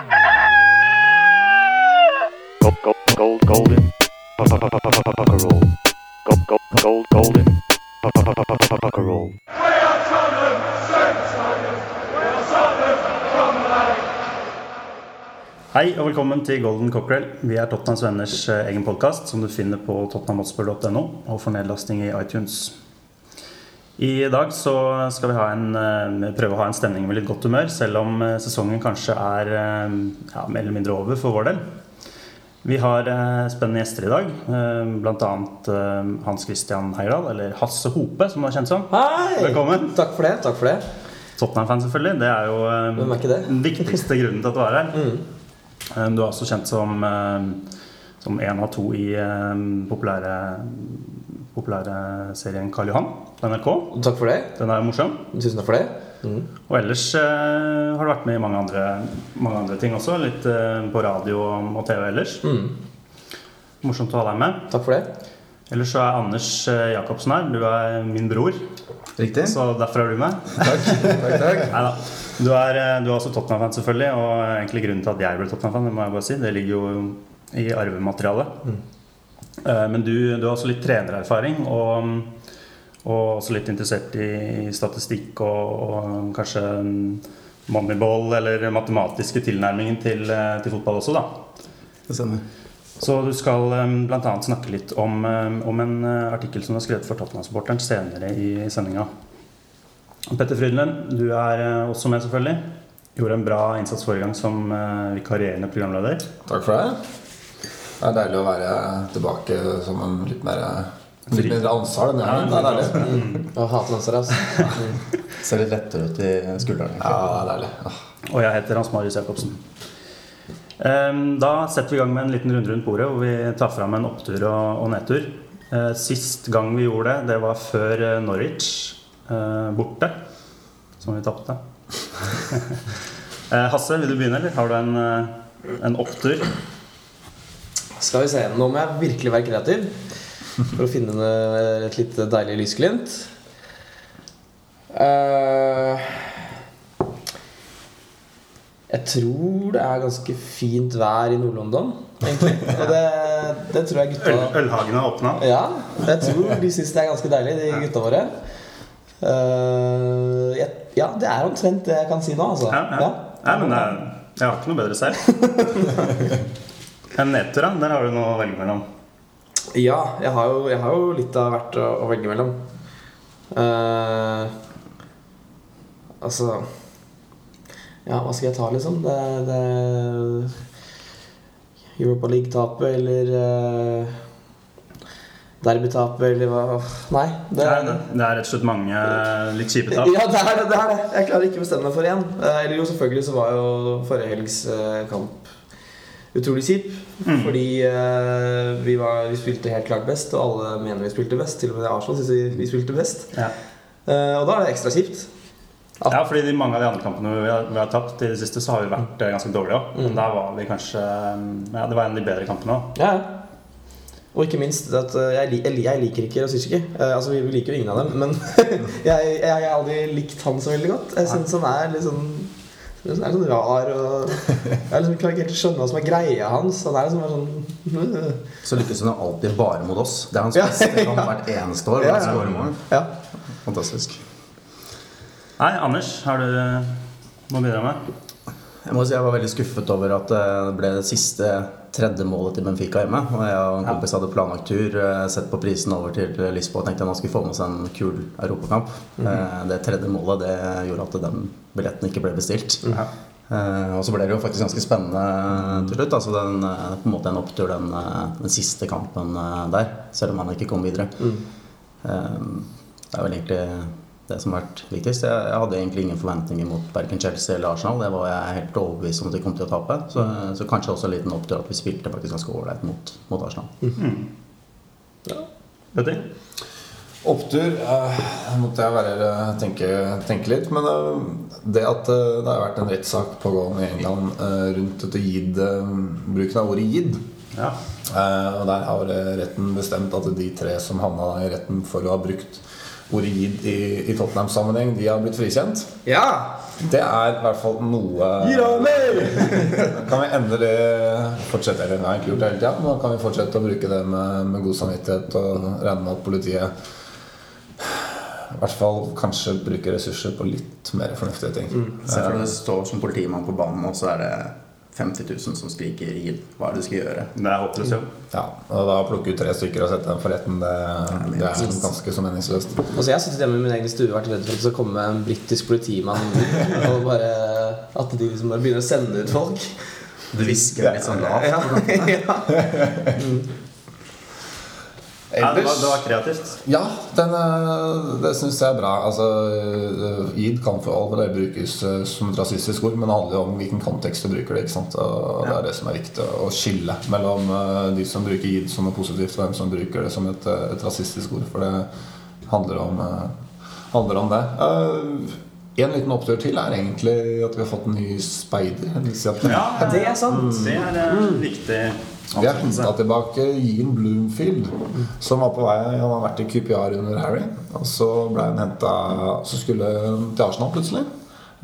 Gold, gold, gold, golden. Roll. Gold. Hei og velkommen til Golden Cockerel. Vi er Tottenhams Venners eh, egen podkast, som du finner på tottenhamhotspur.no og for nedlasting i iTunes. I dag så skal vi ha en, eh, prøve å ha en stemning med litt godt humør, selv om eh, sesongen kanskje er eh, ja, mer eller mindre over for vår del. Vi har spennende gjester i dag, bl.a. Hans Christian Heyerdahl, eller Hasse Hope, som du er kjent som. Hei! Velkommen. Takk for det. takk for det Tottenham-fan, selvfølgelig. Det er jo er det? den viktigste grunnen til at du er her. Mm. Du er også kjent som, som en av to i populære, populære serien Karl Johan på NRK. Takk for det. Den er morsom. Tusen takk for det. Mm. Og ellers uh, har du vært med i mange andre, mange andre ting også. Litt uh, på radio og TV ellers. Mm. Morsomt å ha deg med. Takk for det. Ellers så er Anders uh, Jacobsen her. Du er min bror, Riktig. så derfor er du med. Takk. takk, takk. Neida. Du er, eh, du er også Tottenham-fan, selvfølgelig. Og egentlig grunnen til at jeg ble Tottenham-fan, det må jeg bare si, det ligger jo i arvematerialet. Eh, Men du, du har også litt trenererfaring, og, og også litt interessert i statistikk og, og kanskje moneyball eller matematiske tilnærmingen til, eh, til fotball også, da. Det stemmer. Så du skal bl.a. snakke litt om, eh, om en eh, artikkel som du har skrevet for Tottenham-supporteren senere i sendinga. Petter Frydenlund, du er eh, også med, selvfølgelig. Gjorde en bra innsats forrige gang som eh, vikarierende programleder. Takk for det. Det er deilig å være tilbake som en litt mer. Litt mindre ansvar. Det er, det er deilig. Jeg hater ansvar, altså. Mm. Ser litt lettere ut i skuldrene. Ja, det er deilig. Og jeg heter Hans Marius Jacobsen. Eh, Da setter vi i gang med en liten runde rundt bordet hvor vi tar fram en opptur og, nedtur. Eh, Sist gang vi gjorde det, det var før eh, Norwich eh, borte, som vi tapte. Eh, Hasse, vil du begynne, eller har du en, en opptur? Skal vi se. Nå må jeg virkelig være kreativ for å finne en- et litt deilig lysglimt. Eh, jeg tror det er ganske fint vær i Nord-London, egentlig. Og det, det tror jeg Øl, gutta ølhagen har åpna. Ja, jeg tror de syns det er ganske deilig, de gutta våre. Eh, jeg, ja, det er omtrent det jeg kan si nå, altså. Ja, ja. Nei, men jeg, jeg har ikke noe bedre selv. En nedtur, da? Der har du noe å velge mellom. Ja, jeg har jo, jeg har jo litt av hvert å, å velge mellom. Uh, altså Ja, hva skal jeg ta, liksom? Det, det Europa League-tapet eller uh, Derby-tapet eller hva Nei. Det, Det er, det er rett og slett mange litt kjipe tap. ja, det er det. det er det Jeg klarer ikke å bestemme meg for én. Eh, eller jo, selvfølgelig så var jo forrige helgs eh, kamp utrolig kjip. Mm. Fordi uh, vi, var, vi spilte helt klart best, og alle mener vi spilte best. Til og med Arsenal syns vi, vi spilte best. Ja. Uh, og da er det ekstra kjipt. Ja, fordi i mange av de andre kampene vi har, vi har tapt i det siste, så har vi vært eh, ganske dårlige òg. Men der var vi kanskje Ja, det var en av de bedre kampene òg. Ja. Og ikke minst at jeg, jeg, jeg liker ikke Rosicki. Altså, vi, vi liker jo ingen av dem, men jeg, jeg, jeg har aldri likt han så veldig godt. Jeg syns han er litt sånn synes Han er sånn rar og Jeg liksom klarer ikke helt å skjønne hva som er greia hans. Han er liksom bare sånn Så lykkes hun alltid bare mot oss. Det er hans Ja, beste kamp ja. hvert eneste år. Ja, Ja, ja. Ja. Fantastisk. Nei, Anders, har du noe å bidra med? Jeg må si jeg var veldig skuffet over at eh, det ble det siste tredje målet til Benfica hjemme. Og jeg og en kompis hadde planlagt tur, eh, sett på prisen over til Lisboa og tenkte man skulle få med seg en kul europakamp. Eh, Det tredje målet det gjorde at den billetten ikke ble bestilt. Eh, og så ble det jo faktisk ganske spennende til slutt. Altså den, på en måte en opptur, den, den siste kampen der. Selv om han ikke kom videre. Eh, det er vel egentlig det som har vært viktigst. Jeg, jeg hadde egentlig ingen forventninger mot verken Chelsea eller Arsenal. Det var jeg helt overbevist om at de kom til å tape. Så, så kanskje også en liten opptur at vi spilte faktisk ganske ålreit mot, mot Arsenal. Petter? Opptur eh, måtte jeg være, tenke, tenke litt. Men eh, det at eh, det har vært en rettssak pågående i England eh, rundt dette gid, eh, bruken av ordet gid Ja. Eh, og der har eh, retten bestemt at de tre som havna i retten for å ha brukt ordet i, i Tottenham-sammenheng, de har blitt frikjent. Ja! Det er i hvert fall noe Kan vi endelig fortsette eller gjort det hele tiden, men kan vi fortsette å bruke det med, med god samvittighet og regne med at politiet i hvert fall kanskje bruke ressurser på litt mer fornuftige ting. Se for deg det står som politimann på banen, og så er det 50 000 som skriker 'id'. Hva er det du skal gjøre? Det er håpløst ja. Ja, og da plukke ut tre stykker og sette dem for retten, det, det er ganske så meningsløst. Altså, jeg har sittet hjemme i min egen stue og vært redd for at det skal komme en britisk politimann og bare At de liksom bare begynner å sende ut folk. Du hvisker litt sånn lavt. Ja, ja. Ja, det, var, det var kreativt. Ja, den, eh, det syns jeg er bra. Altså, eh, id kan for all del brukes eh, som et rasistisk ord, men det handler jo om hvilken kontekst du bruker det. ikke sant? Og Det er det som er viktig å skille mellom de som bruker id som noe positivt, og hvem som bruker det som et, et rasistisk ord. For det handler om, handler om det. Eh, En liten opptur til er egentlig at vi har fått en ny speider. Ja, Det er sant. Det er en viktig. Vi har henta tilbake Ian Bloomfield, som var på vei Han har vært i QPR under Harry. Og så ble han henta Så skulle han til Arsenal plutselig.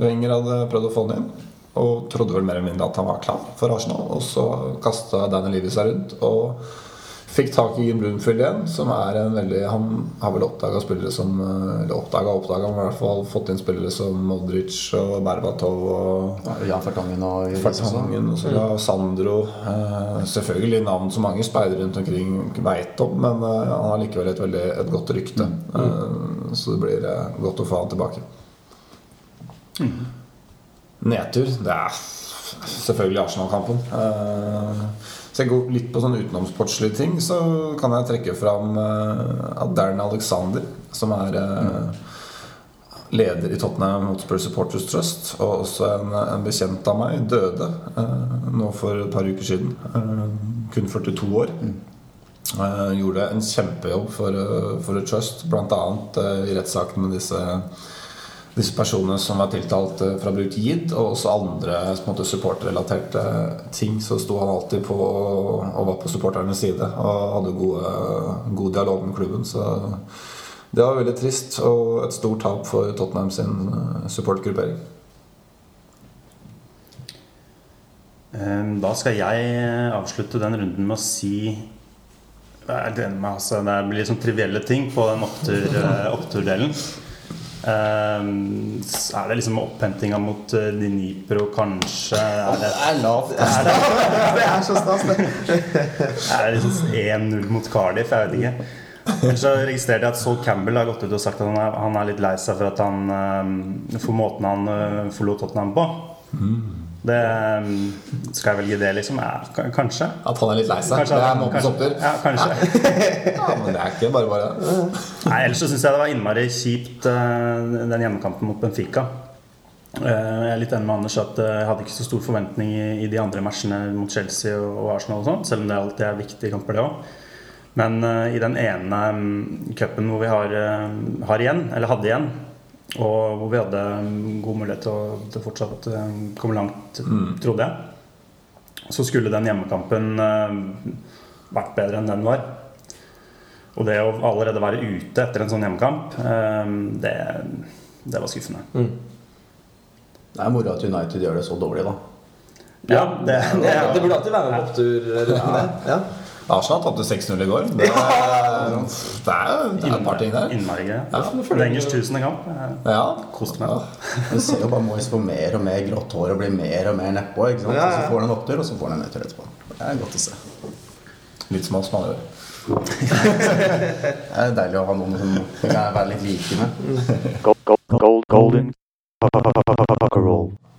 Wenger hadde prøvd å få han inn. Og trodde vel mer eller mindre at han var klar for Arsenal. Og så kasta Danny Levy seg rundt og fikk tak i Jim Bloomfield igjen. Som er en veldig Han har vel oppdaga spillere som Eller oppdaga og oppdaga, men i hvert fall fått inn spillere som Modric og Berbatov og Jan Fertangen og Fertangen og så da Sandro. Eh, selvfølgelig navn som mange speidere rundt omkring veit om, men eh, han har likevel et veldig et godt rykte. Eh, så det blir eh, godt å få han tilbake. Nedtur, det er selvfølgelig Arsenal-kampen. Eh, så jeg går litt på sånne utenomsportslige ting, så kan jeg trekke fram uh, at Darren Alexander, som er uh, leder i Tottenham Hotspur Supporters Trust, og også en, en bekjent av meg, døde uh, nå for et par uker siden. Uh, kun 42 år. Uh, gjorde en kjempejobb for, for trust, bl.a. Uh, i rettssaken med disse, disse personene som var tiltalt eh, for å ha brukt gid, og også andre måte, supporterrelaterte ting. Så sto han alltid på og, var på supporternes side og hadde gode, god dialog med klubben. Så det var veldig trist og et stort tap for Tottenham sin eh, supportgruppering. Eh, Da skal jeg eh, avslutte den runden med å si enig med altså, Det blir litt sånn trivielle ting på den opptur, eh, Eh, er det liksom opphentinga mot uh, Dnipro, kanskje? Er det, Det er lavt. er det, Det er så stas, det. er det liksom 1-0 mot Cardiff? Jeg vet ikke. Ellers så registrerte jeg at Saul Campbell har gått ut og sagt at han er, han er litt lei seg for at han eh, For måten han uh, forlot Tottenham på. Det eh, Skal jeg velge det, liksom? Ja, kanskje. At han er litt lei seg. Kanskje, det er kanskje, opptur. ja, kanskje. Ja, men det er ikke bare bare. Nei, ellers så syns jeg det var innmari kjipt eh, den hjemmekampen mot Benfica. Eh, Jeg er litt enig med Anders at eh, jeg hadde ikke så stor forventning i, de andre matchene mot Chelsea og, Arsenal, og sånt, selv om det alltid er viktige kamper, det òg. Men i den ene mm, cupen hvor vi har, har igjen, eller hadde igjen, og hvor vi hadde mm, god mulighet til å, til fortsatt eh, komme langt, trodde jeg, så skulle den hjemmekampen eh, vært bedre enn den var. Og det å allerede være ute etter en sånn hjemmekamp, eh, det, det var skuffende. Det er moro at United gjør det så dårlig, da. Ja, det, Det, det burde alltid være en opptur det. Ja. Arsenal tapte 6-0 i går. Det, er- det, er, det er et par ting der. Innmari. Ja. Lengers tusende kamp. Ja. Koste meg. Du ser jo bare Moyes få mer og mer grått hår og blir mer og mer nedpå. ikke sant? Ja, ja. Så får han en opptur, og så får han en nedtur etterpå. Det er godt å se. Litt som oss andre. Det er deilig å ha noen som kan være litt like med. Gold, gold, gold, golden.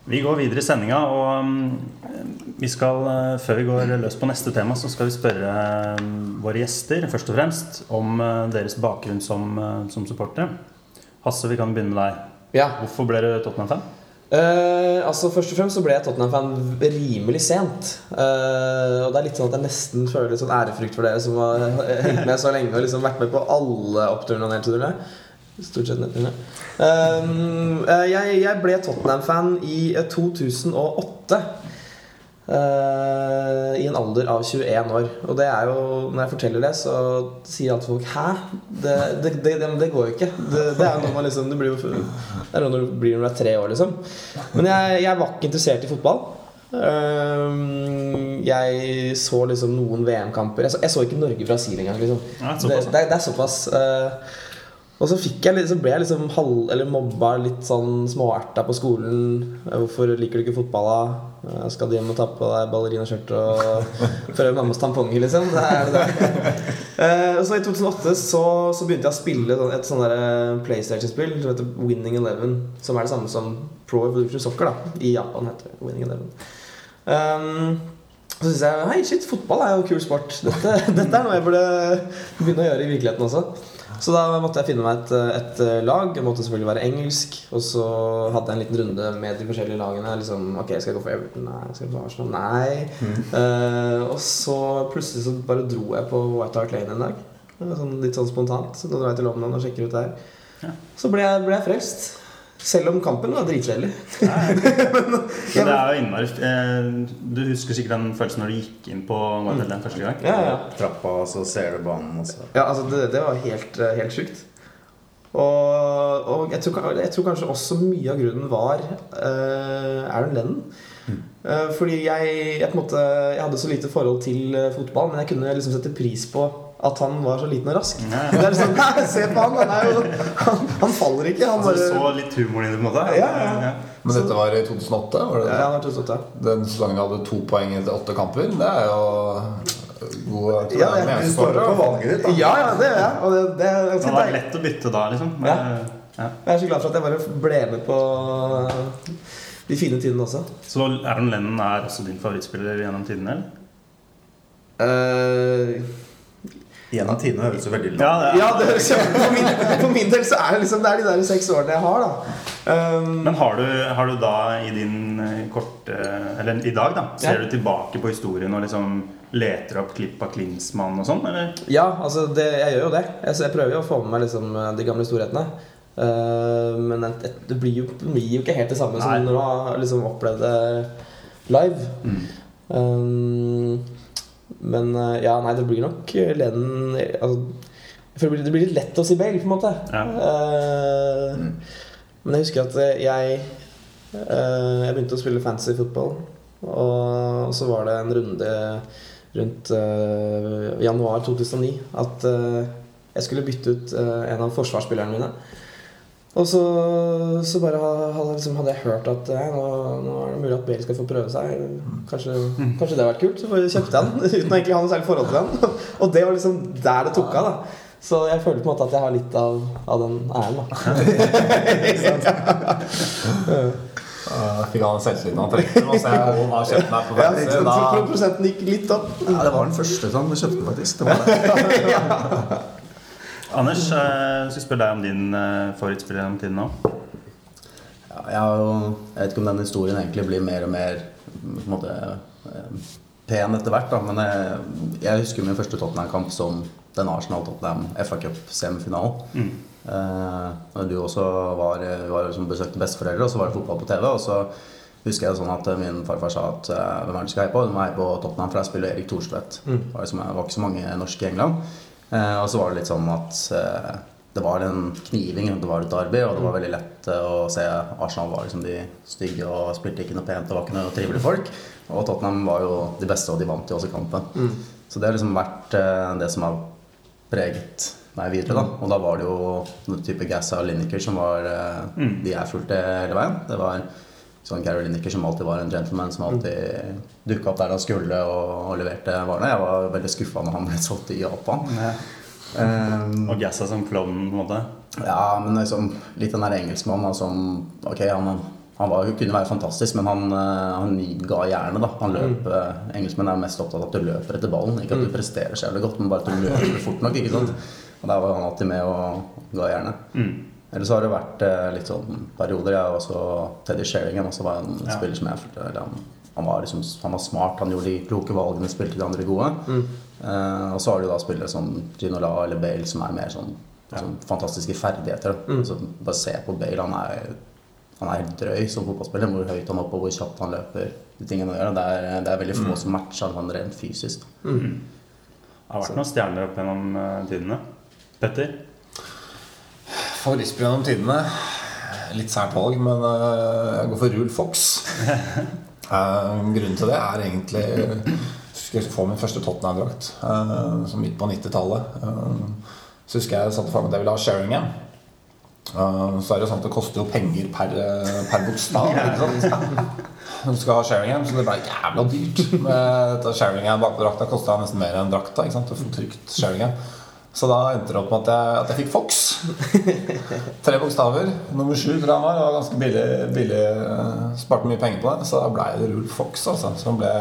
Vi går videre i sendinga, og mm, vi skal, eh, før vi går løs på neste tema, så skal vi spørre mm, våre gjester først og fremst om eh, deres bakgrunn som, eh, som supportere. Hasse, vi kan begynne med deg. ja. Hvorfor ble du Tottenham-fan? Eh, altså Først og fremst så ble jeg Tottenham-fan rimelig sent. Eh, og det er litt sånn at jeg nesten føler litt sånn ærefrykt for dere som har hengt med så lenge og liksom vært med på alle oppturene og nedturene. Stort sett nedturene. Eh, eh, jeg, jeg ble Tottenham-fan i eh, 2008. Uh, I en alder av 21 år. Og det er jo, når jeg forteller det, så sier alltid folk 'hæ?' Det, det, det, det, går jo ikke. Det, det er når man liksom Det blir Det er når du blir når du er tre år, liksom. Men jeg, jeg var ikke interessert i fotball. Um, jeg så liksom noen VM-kamper. Jeg, jeg så ikke Norge-Brasil engang. Liksom. Ja, det, det, det er såpass. eh, og så, jeg, så ble jeg liksom halv, eller mobba litt sånn småerta på skolen. Eh, Hvorfor liker du ikke fotball, da? Eh, Skal du hjem og ta på deg ballerinaskjørt og prøve mammas tamponger, liksom? Det er det der. Eh, så I 2008 så, så begynte jeg å spille sånn- et der PlayStation-spill som heter Winning Eleven. Som er det samme som Pro Evolution Soccer da i Japan. heter det Winning Eleven um, Så syns jeg hei, shit, fotball er jo kul sport. Dette, dette er noe jeg burde begynne å gjøre i virkeligheten også. Så da måtte jeg finne meg et, et lag. Det måtte selvfølgelig være engelsk. Og så hadde jeg en liten runde med de forskjellige lagene. Liksom, ok, Skal jeg gå for Everton? Nei. Skal jeg gå for Arsenal? Nei. Eh, og så plutselig så bare dro jeg på White Hart Lane en dag. Sånn, litt sånn spontant. Så da drar jeg til London og sjekker ut der. Ja. Så ble jeg, ble jeg frelst. Selv om kampen var dritkjedelig. Men det er jo innmari eh, Du husker sikkert den følelsen når du gikk inn på White den første gang? Ja, ja. Trappa, og så ser du banen, og så Ja, altså det, det var helt, eh, helt sjukt. Og, og jeg, tror, jeg tror kanskje også mye av grunnen var uh, Aaron Lennon. Uh, fordi jeg, jeg, på en måte, jeg hadde så lite forhold til fotball, men jeg kunne liksom sette pris på at han var så liten og rask. Nei. Det er liksom, nei, Se på han! Han, er jo, han, han faller ikke. Han Altså, bare altså, så litt humoren i det, på en måte? Ja, ja. Men dette var i 2008? Var det Ja, det? var er 2008. Den sesongen hadde to poeng etter åtte kamper, det er jo god Ja, det jeg- Du står på valget ditt, da. Ja, ja, det gjør jeg. Og det, det, Det vært deilig. lett å bytte da, liksom. Men, Ja. ja. Jeg er så glad for at jeg bare ble med på de fine tidene også. Så Aaron Lennon er også din favorittspiller gjennom tidene? eller? Eh, av tidene høres jo veldig langt Ja, det. Ja, det, høres for, min, for min del så er det liksom Det er de der seks årene jeg har, da. Um, Men har du, har du da i din eh, korte Eller i dag, da, ser Ja. du tilbake på historien og liksom leter opp klipp av Klinsmann og sånn, eller? ja, altså det, jeg gjør jo det. Jeg, så jeg prøver jo å få med meg liksom de gamle storhetene. Uh, men det, det, blir jo, det blir jo ikke helt det samme Nei. som når du har liksom opplevd det live. Mm. Um, men uh, ja, nei, det blir nok Lennon altså, jeg føler det blir- litt lett å si Bale, på en måte. Ja. Uh, Men jeg husker at jeg uh, Jeg begynte å spille fantasy fotball, Og så var det en runde rundt uh, januar 2009 at uh, jeg skulle bytte ut uh, en av forsvarsspillerne mine. Og så, så bare hadde, liksom, hadde jeg hørt at eh, nå, nå er det mulig at Bale skal få prøve seg. Kanskje, kanskje det hadde vært kult. Så bare kjøpte jeg den uten å egentlig ha noe særlig forhold til den. Og det var liksom der det tok av. da Så jeg føler på en måte at jeg har litt av, av den æren. da Uh, fikk han selvtilliten han trengte og så jeg har kjøpt meg på Ja, ikke sant? Da, prosenten gikk litt opp. Ja, det var den første som vi kjøpte faktisk. Det var det. Anders, eh, jeg skal spørre deg om din eh, favorittspiller gjennom tiden nå. Ja, jeg, jo, jeg vet ikke om den historien egentlig blir mer og mer måte, eh, pen etter hvert. Da. Men jeg, jeg husker min første Tottenham-kamp som den Arsenal-Tottenham FA Cup-semifinalen. Mm. Eh, du også var, var som besøkte besteforeldre, og så var det fotball på TV. Og så husker jeg sånn at min farfar sa at eh, hvem er det du skal heie på? Du må heie på Tottenham, for der spiller Erik Thorstvedt. Mm. Det var, liksom, det var ikke så mange norske i England. Eh, og så var det litt sånn at eh, det var en kniving, det var et derby, og det var veldig lett eh, å se Arsenal var liksom de stygge og spilte ikke noe pent og var ikke noe trivelige folk. Og Tottenham var jo de beste, og de vant jo også kampen. Mm. Så det har liksom vært det som har preget meg videre. da Og da var det jo noen type Gassa og Lineker som var Mm. de jeg fulgte hele veien. Det var sånn Gary Lineker som alltid var en gentleman, som alltid dukka opp der han skulle og, og leverte varene. Jeg var veldig skuffa når han ble solgt i Japan. Um, Og Gassa som klovnen, på en måte. ja, men liksom litt den der engelskmannen altså, som Ok, han, han var, kunne være fantastisk, men han, eh, han ga jernet, da. Han løp mm. Engelskmenn er mest opptatt av at du løper etter ballen. Ikke at du presterer så jævlig godt, men bare at du løper fort nok. ikke sant? Og der var han alltid med og ga jernet. Mm. Ellers har det vært eh, litt sånn perioder. Jeg var også Teddy Sheringham også var en Ja. spiller som jeg følte eller Han, han, var liksom, han var smart, han gjorde de kloke valgene, spilte de andre gode. Eh, og så har du da spillere som Ginola eller Bale som er mer sånn, sånn fantastiske ferdigheter. Mm. Så bare se på Bale, han er han er helt drøy som fotballspiller. Hvor høyt han hopper, hvor kjapt han løper. De tingene han gjør. Det er, det er veldig få som matcher han rent fysisk. Det har vært noen stjerner opp gjennom eh, tidene. Petter? Favorittspiller gjennom tidene. Litt sært valg, men øh, jeg går for Rule Fox. Eh, grunnen til det er egentlig Jeg husker jeg få min første Tottenham-drakt uh, midt på 90-tallet. Uh, så husker jeg satte for meg at jeg ville ha Sheringham. Uh, så er det jo sånn at det koster jo penger per, eh, per bokstav. Du skal ha Sheringham, så det ble jævla dyrt. Med dette Sheringham bak på drakta kosta nesten mer enn drakta. Ikke sant? Du får trykt Sheringham. Så da endte det opp med at jeg, at jeg fikk Fox. Tre bokstaver. Nummer sju tror jeg var. Det var ganske billig. billig eh, sparte mye penger på det. Så da ble det Rulf Fox. Altså. Så ble,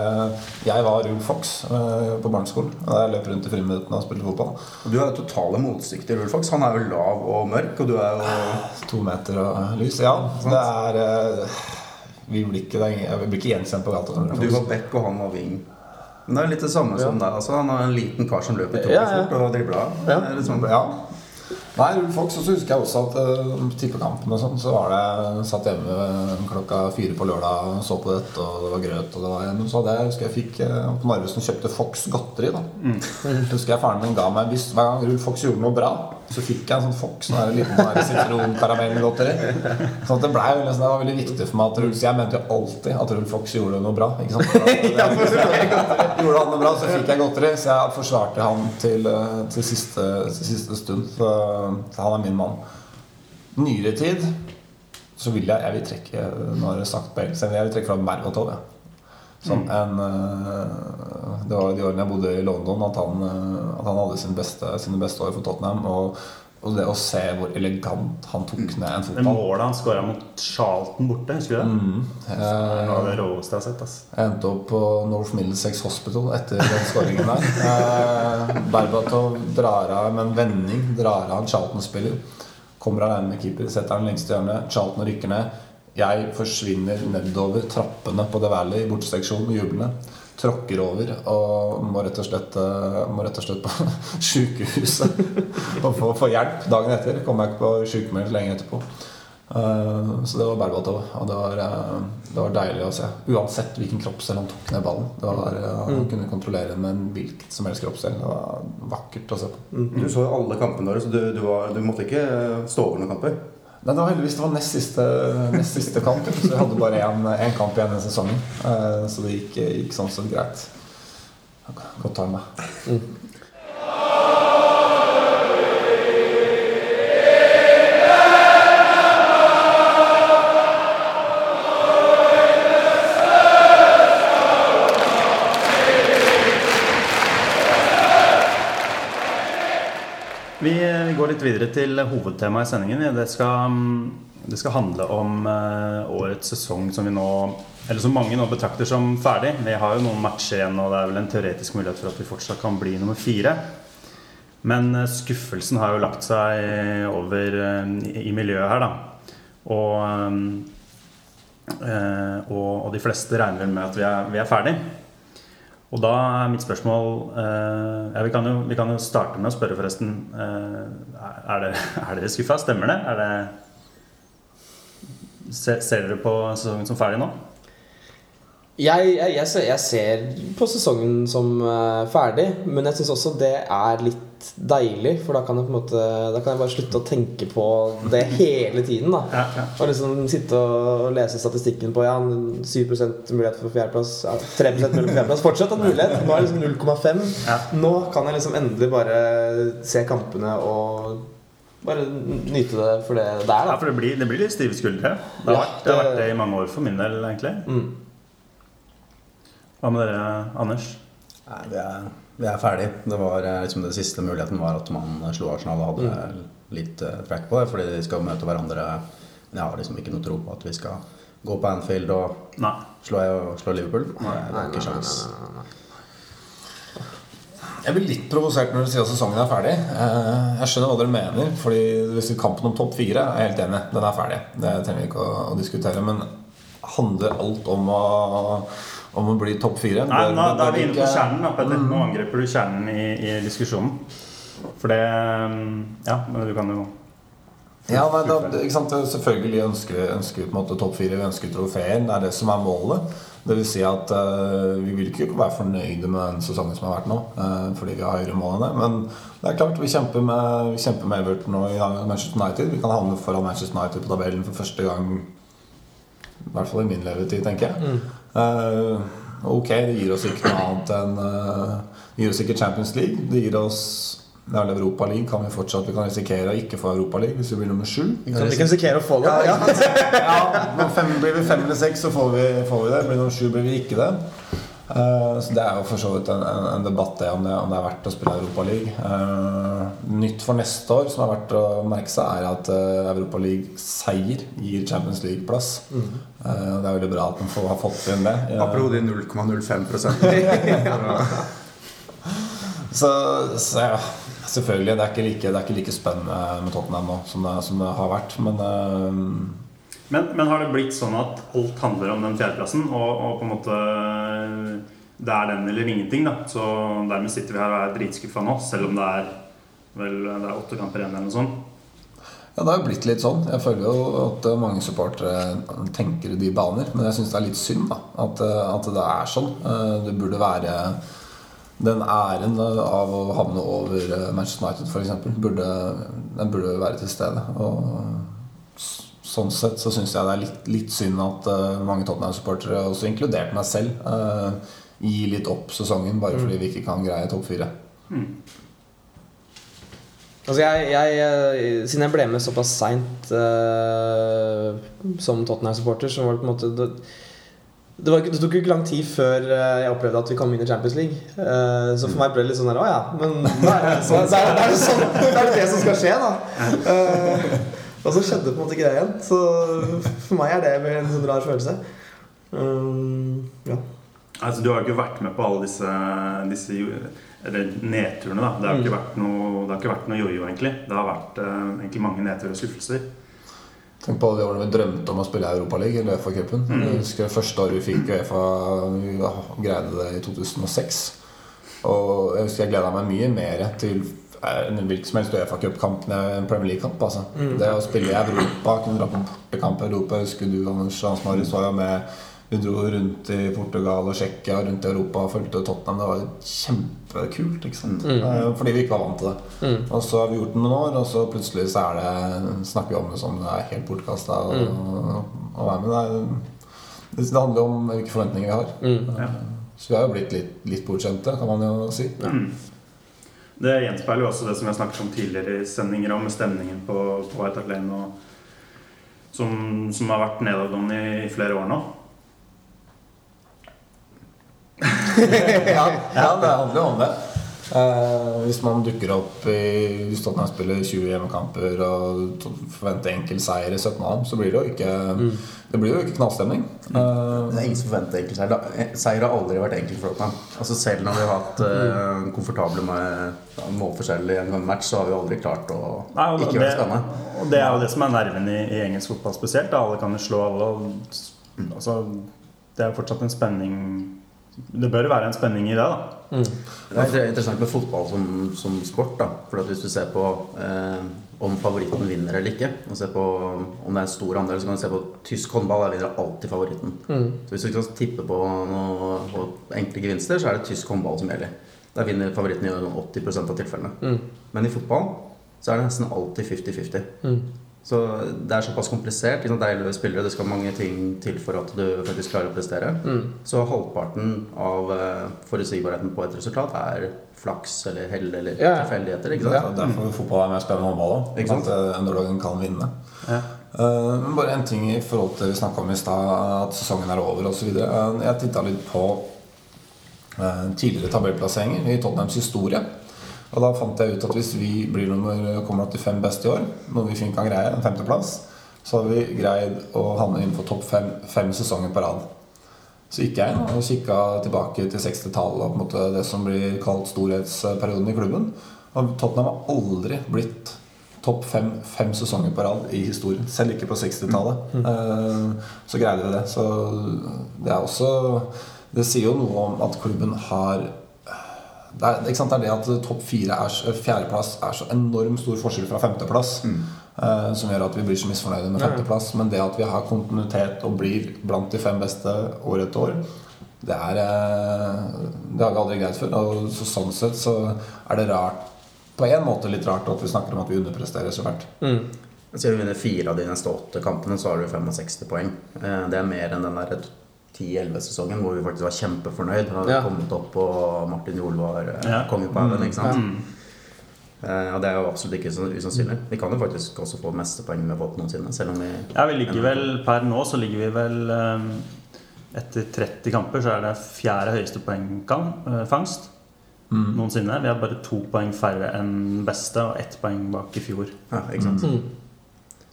jeg var Rulf Fox eh, på barneskolen. Da jeg løp rundt i friminuttene og spilte fotball. Og du er totale motstykket til Fox. Han er jo lav og mørk, og du er jo To meter og lys. Ja, det er eh, Vi blir ikke, blir ikke gjenkjent på gata. Du var back, og han var wing. Men det er litt det samme som deg. Altså, han er en liten kar som løper Ja, ja. fort og dribler. Ja. Sånn- ja. Nei, Ulf Fox, og så husker jeg også at uh, tippekampen og sånn, så var det satt hjemme eh, klokka fire på lørdag og så på dette, og det var grøt, og det var Men så hadde jeg, husker jeg fikk uh, på Narvesen kjøpte Fox godteri, da. Husker jeg faren min ga meg hvis hver gang Ulf Fox gjorde noe bra, så fikk jeg en sånn Fox, og en liten sånn sitronkaramellgodteri. Så det ble veldig, det var veldig viktig for meg at Rulf Jeg mente jo alltid at Rulf Fox gjorde noe bra. Ikke sant? Gjorde han noe bra, så fikk jeg godteri. Så jeg forsvarte han til, eh, til, siste, til siste stund. Så, så han er min mann. Nyere tid så vil jeg Jeg vil trekke Nå har jeg sagt jeg vil trekke fra Berbatov. Ja. Som en eh, Det var de årene jeg bodde i London, at han, eh, at han hadde sin beste, sine beste år for Tottenham. Og, og det å se hvor elegant han tok ned en Det målet han skåra mot Charlton borte, husker du det? Mm. Det av det råeste jeg har sett. ass. jeg endte opp på North Middlesex Hospital etter den skåringen der. Eh, Berbatov drar av med en vending, drar av en Charlton-spiller. Kommer alene med keeper, setter den lengste hjørnet. Charlton rykker ned. Jeg forsvinner nedover trappene på The Valley i borteseksjonen jublende. Tråkker over og må rett og slett, eh, må rett og slett på sjukehuset og få, få hjelp dagen etter. Kommer jeg ikke på sykemelding lenge etterpå. Eh, Så det var Berbatov, og det var, eh, det var deilig å se. Uansett hvilken kroppsdel han tok ned ballen. Det var, Han kunne kontrollere den med en hvilket som helst kroppsdel. Det var vakkert å se på. Du så alle kampene våre, så du, du, var, du måtte ikke stå over noen kamper. Men det var heldigvis det var nest siste, nest siste kamp, så jeg hadde bare én kamp igjen i sesongen. Eh, Så det gikk, gikk sånn som greit. Godt timet. meg. Går litt videre til hovedtemaet i sendingen. Det skal, mm, det skal handle om eh, årets sesong som vi nå Eller som mange nå betrakter som ferdig. Vi har jo noen matcher igjen, og det er vel en teoretisk mulighet for at vi fortsatt kan bli nummer fire. Men eh, skuffelsen har jo lagt seg over eh, i, i miljøet her, da. Og, og, og de fleste regner vel med at vi er, vi er ferdig. Og da er mitt spørsmål eh, ja, vi, kan jo, vi kan jo starte med å spørre, forresten. Eh, er, er dere skuffa? Stemmer det? Er det ser, ser dere på sesongen som ferdig nå? Jeg, jeg, jeg, ser, jeg ser på sesongen som eh, ferdig, men jeg syns også det er litt deilig. For da kan jeg på en måte Da kan jeg bare slutte å tenke på det hele tiden. da Ja, ja. Og liksom sitte og lese statistikken på ja, 7% mulighet for fjerdeplass. Ja, 3 mulighet for fjerdeplass. Fortsatt en mulighet. Nå er det liksom 0,5. Ja. Nå kan jeg liksom endelig bare se kampene og bare nyte det for det det er. Ja, for det blir, det blir litt stive skuldre. Det har, Ja, vært, det har vært det i mange år for min del, egentlig. mm. Hva med dere, Anders? Nei, det er, vi er ferdig. Det var eh, liksom det siste muligheten var at man slo Arsenal og hadde litt eh, track på det, fordi de skal møte hverandre. Men jeg har liksom ikke noe tro på at vi skal gå på Anfield og Nei. slå, slå Liverpool. Det er ikke nei, nei, sjans. nei, nei, nei. Jeg blir litt provosert når du sier at sesongen er ferdig. Eh, Jeg skjønner hva dere mener. Fordi hvis Kampen om topp fire er jeg helt enig. Den er ferdig. Det trenger vi ikke å, å diskutere. Men handler alt om å, om å bli topp fire? Nei, da bør er vi inne på kjernen. Da, Petter. Nå angriper du kjernen i, i diskusjonen. For det mm, Ja, men du kan jo Ja, nei, da, ikke sant? Selvfølgelig ønsker, ønsker vi på en måte topp fire. Vi ønsker trofeer. Det er det som er målet. Det vil si at uh, vi vil ikke være fornøyde med den sesongen som har vært nå. Uh, fordi vi har høyere mål enn det. Men det er klart vi kjemper med, vi kjemper med Everton og i Manchester United. Vi kan havne foran Manchester United på tabellen for første gang. I hvert fall i min levetid, tenker jeg. Eh, ok, det gir oss ikke noe annet enn eh, Det gir oss ikke Champions League. Det gir oss er Europa League kan vi fortsatt Vi kan risikere å ikke få Europa League hvis vi blir nummer sju. Vi kan risikere å få det. Ja. Ja, ja fem, Blir vi fem eller seks, så får vi, får vi det. Blir vi nummer sju, blir vi ikke det. Eh, så Det er jo for så vidt en, en, en debatt det om, det om det er verdt å spille Europa League. Eh, nytt for neste år som er verdt å merke seg, er at uh, Europa League-seier gir Champions League-plass. Eh, det er veldig bra at man får, har fått inn det. Uh, Apropos de 0,05 Så, så ja, selvfølgelig. Det er, ikke like, det er ikke like spennende med Tottenham nå som det, som det har vært. Men eh, Men, men har det blitt sånn at alt handler om den fjerdeplassen, og, og på en måte det er den eller ingenting, da. Så dermed sitter vi her og er dritskuffa nå, selv om det er vel det er åtte kamper igjen eller noe sånt. ja, det har jo blitt litt sånn. Jeg føler jo at eh, mange supportere tenker i de baner. Men jeg syns det er litt synd da, at, eh, at det er sånn. Eh, Det burde være den æren av å havne over eh, Manchester United f.eks. Burde, den burde være til stede. Og sånn sett så syns jeg det er litt, litt synd at uh, mange Tottenham-supportere, også inkludert meg selv, uh, gir litt opp sesongen bare fordi vi ikke kan greie topp fire. Altså jeg, jeg, eh, siden jeg ble med såpass seint som Tottenham-supporter, så var det på en måte det, det, var, det tok ikke lang tid før jeg opplevde at vi kom inn i Champions League. Uh, så for meg ble det litt sånn der Å ja, men da er det, sånn, det, er, det, er det, sånn, det, er det som skal skje, da. Eh, og så skjedde på en måte greia igjen. Så for meg er det en sånn rar følelse. Um, ja. Altså, du har jo ikke vært med på alle disse, disse eller nedturene. da Det har ikke vært noe Det har ikke vært noe jojo, egentlig. Det har vært uh, egentlig mange nedturer og skuffelser. Tenk på alle de årene vi drømte om å spille Europaligaen eller Uefa-cupen. Jeg husker første året vi fikk Uefa Vi greide det i 2006. Og jeg husker jeg gleda meg mye mer til en hvilken som helst Uefa-cupkamp en Premier League-kamp. Altså. Det å spille i Europa, kunne dra på bortekamp i Europa husker du, Anders Hans Marius, var jo med. Vi dro rundt i Portugal og Tsjekkia og rundt i Europa og fulgte Tottenham. Det var kjempekult. ikke sant? Mm. Fordi vi ikke var vant til det. Og så har vi gjort det noen år, og så plutselig så er det, snakker vi om det som det er helt bortkasta å være med. Det, er, det handler jo om hvilke forventninger vi har. Ja. Så vi har jo blitt litt, litt bortskjemte, kan man jo si. Det gjenspeiler jo også det som jeg snakket om tidligere i sendinger om stemningen på, på White Hart Lane, og som, som har vært nedadgående i, i flere år nå. ja, ja, det handler jo om det. Eh, hvis man dukker opp i Hvis Tottenham spiller 20 hjemmekamper og forventer enkel seier i 17 av dem, så blir det jo ikke Det blir jo ikke knallstemning. Eh, Det er ingen som forventer enkeltseier. Da- Seier har aldri vært enkelt for Tottenham. Altså selv når vi har hatt eh, komfortable med ja, målforskjell i en gang match, så har vi aldri klart å Nei, og, ikke det, være spennende. og det er jo det som er nerven i, i engelsk fotball spesielt. Da. Alle kan jo slå alle. Og, altså, det er jo fortsatt en spenning Det bør være en spenning i det, da. Det er interessant med fotball som, som sport. da For at Hvis du ser på eh, om favoritten vinner eller ikke, og ser på om det er en stor andel, så kan du se på tysk håndball. Der vinner alltid favoritten. Så Hvis du skal tippe på noe, på enkle gevinster, så er det tysk håndball som gjelder. Der vinner favoritten i 80% av tilfellene. Men i fotball så er det nesten alltid 50-50. Så det er såpass komplisert. Ikke? Det er elleve spillere, det skal mange ting til for at du faktisk klarer å prestere. Så halvparten av eh, forutsigbarheten på et resultat er flaks eller hell eller Ja, ja. tilfeldigheter. Ikke Ja, sant? derfor fotball er mer spennende enn håndball òg. At eh, underdogen kan vinne. Ja. Eh, Men bare en ting i forhold til vi snakka om i stad, at sesongen er over osv. Jeg titta litt på eh, tidligere tabellplasseringer i Tottenhams historie. Og da fant jeg ut at hvis vi blir nummer, kommer til fem beste i år, noe vi fint kan greie, en femteplass, så har vi greid å havne innenfor topp fem fem sesonger på rad. Så gikk jeg og kikka tilbake til 60-tallet og på en måte det som blir kalt storhetsperioden i klubben. Og Tottenham har aldri blitt topp fem fem sesonger på rad i historien. Selv ikke på 60-tallet. Mm. Så greide vi det. Så det er også Det sier jo noe om at klubben har det er, det er det at topp fire er fjerdeplass er så enormt stor forskjell fra femteplass. eh, som gjør at vi blir så misfornøyde med femteplass. Men det at vi har kontinuitet og blir blant de fem beste år etter år, det er eh, Det har vi aldri greid før. Og så, sånn sett så er det rart på en måte litt rart at vi snakker om at vi underpresterer så fælt. Mm. Siden vi vinner fire av de neste åtte kampene, så har du 65 poeng. Eh, Det er mer enn den der 10-11-sesongen hvor vi faktisk var kjempefornøyd. Hadde Ja. kommet opp og Martin Jol var eh, Ja. konge på haugen. ikke sant? Mm. Uh, Og det er jo absolutt ikke så usannsynlig. Vi kan jo faktisk også få mestepoeng vi har fått noensinne. Selv om vi Ja, vi ligger vel Per nå så ligger vi vel um, Etter 30 kamper så er det fjerde høyeste poengfangst noensinne. Vi har bare to poeng færre enn beste og ett poeng bak i fjor. Ja, ikke sant? Mm.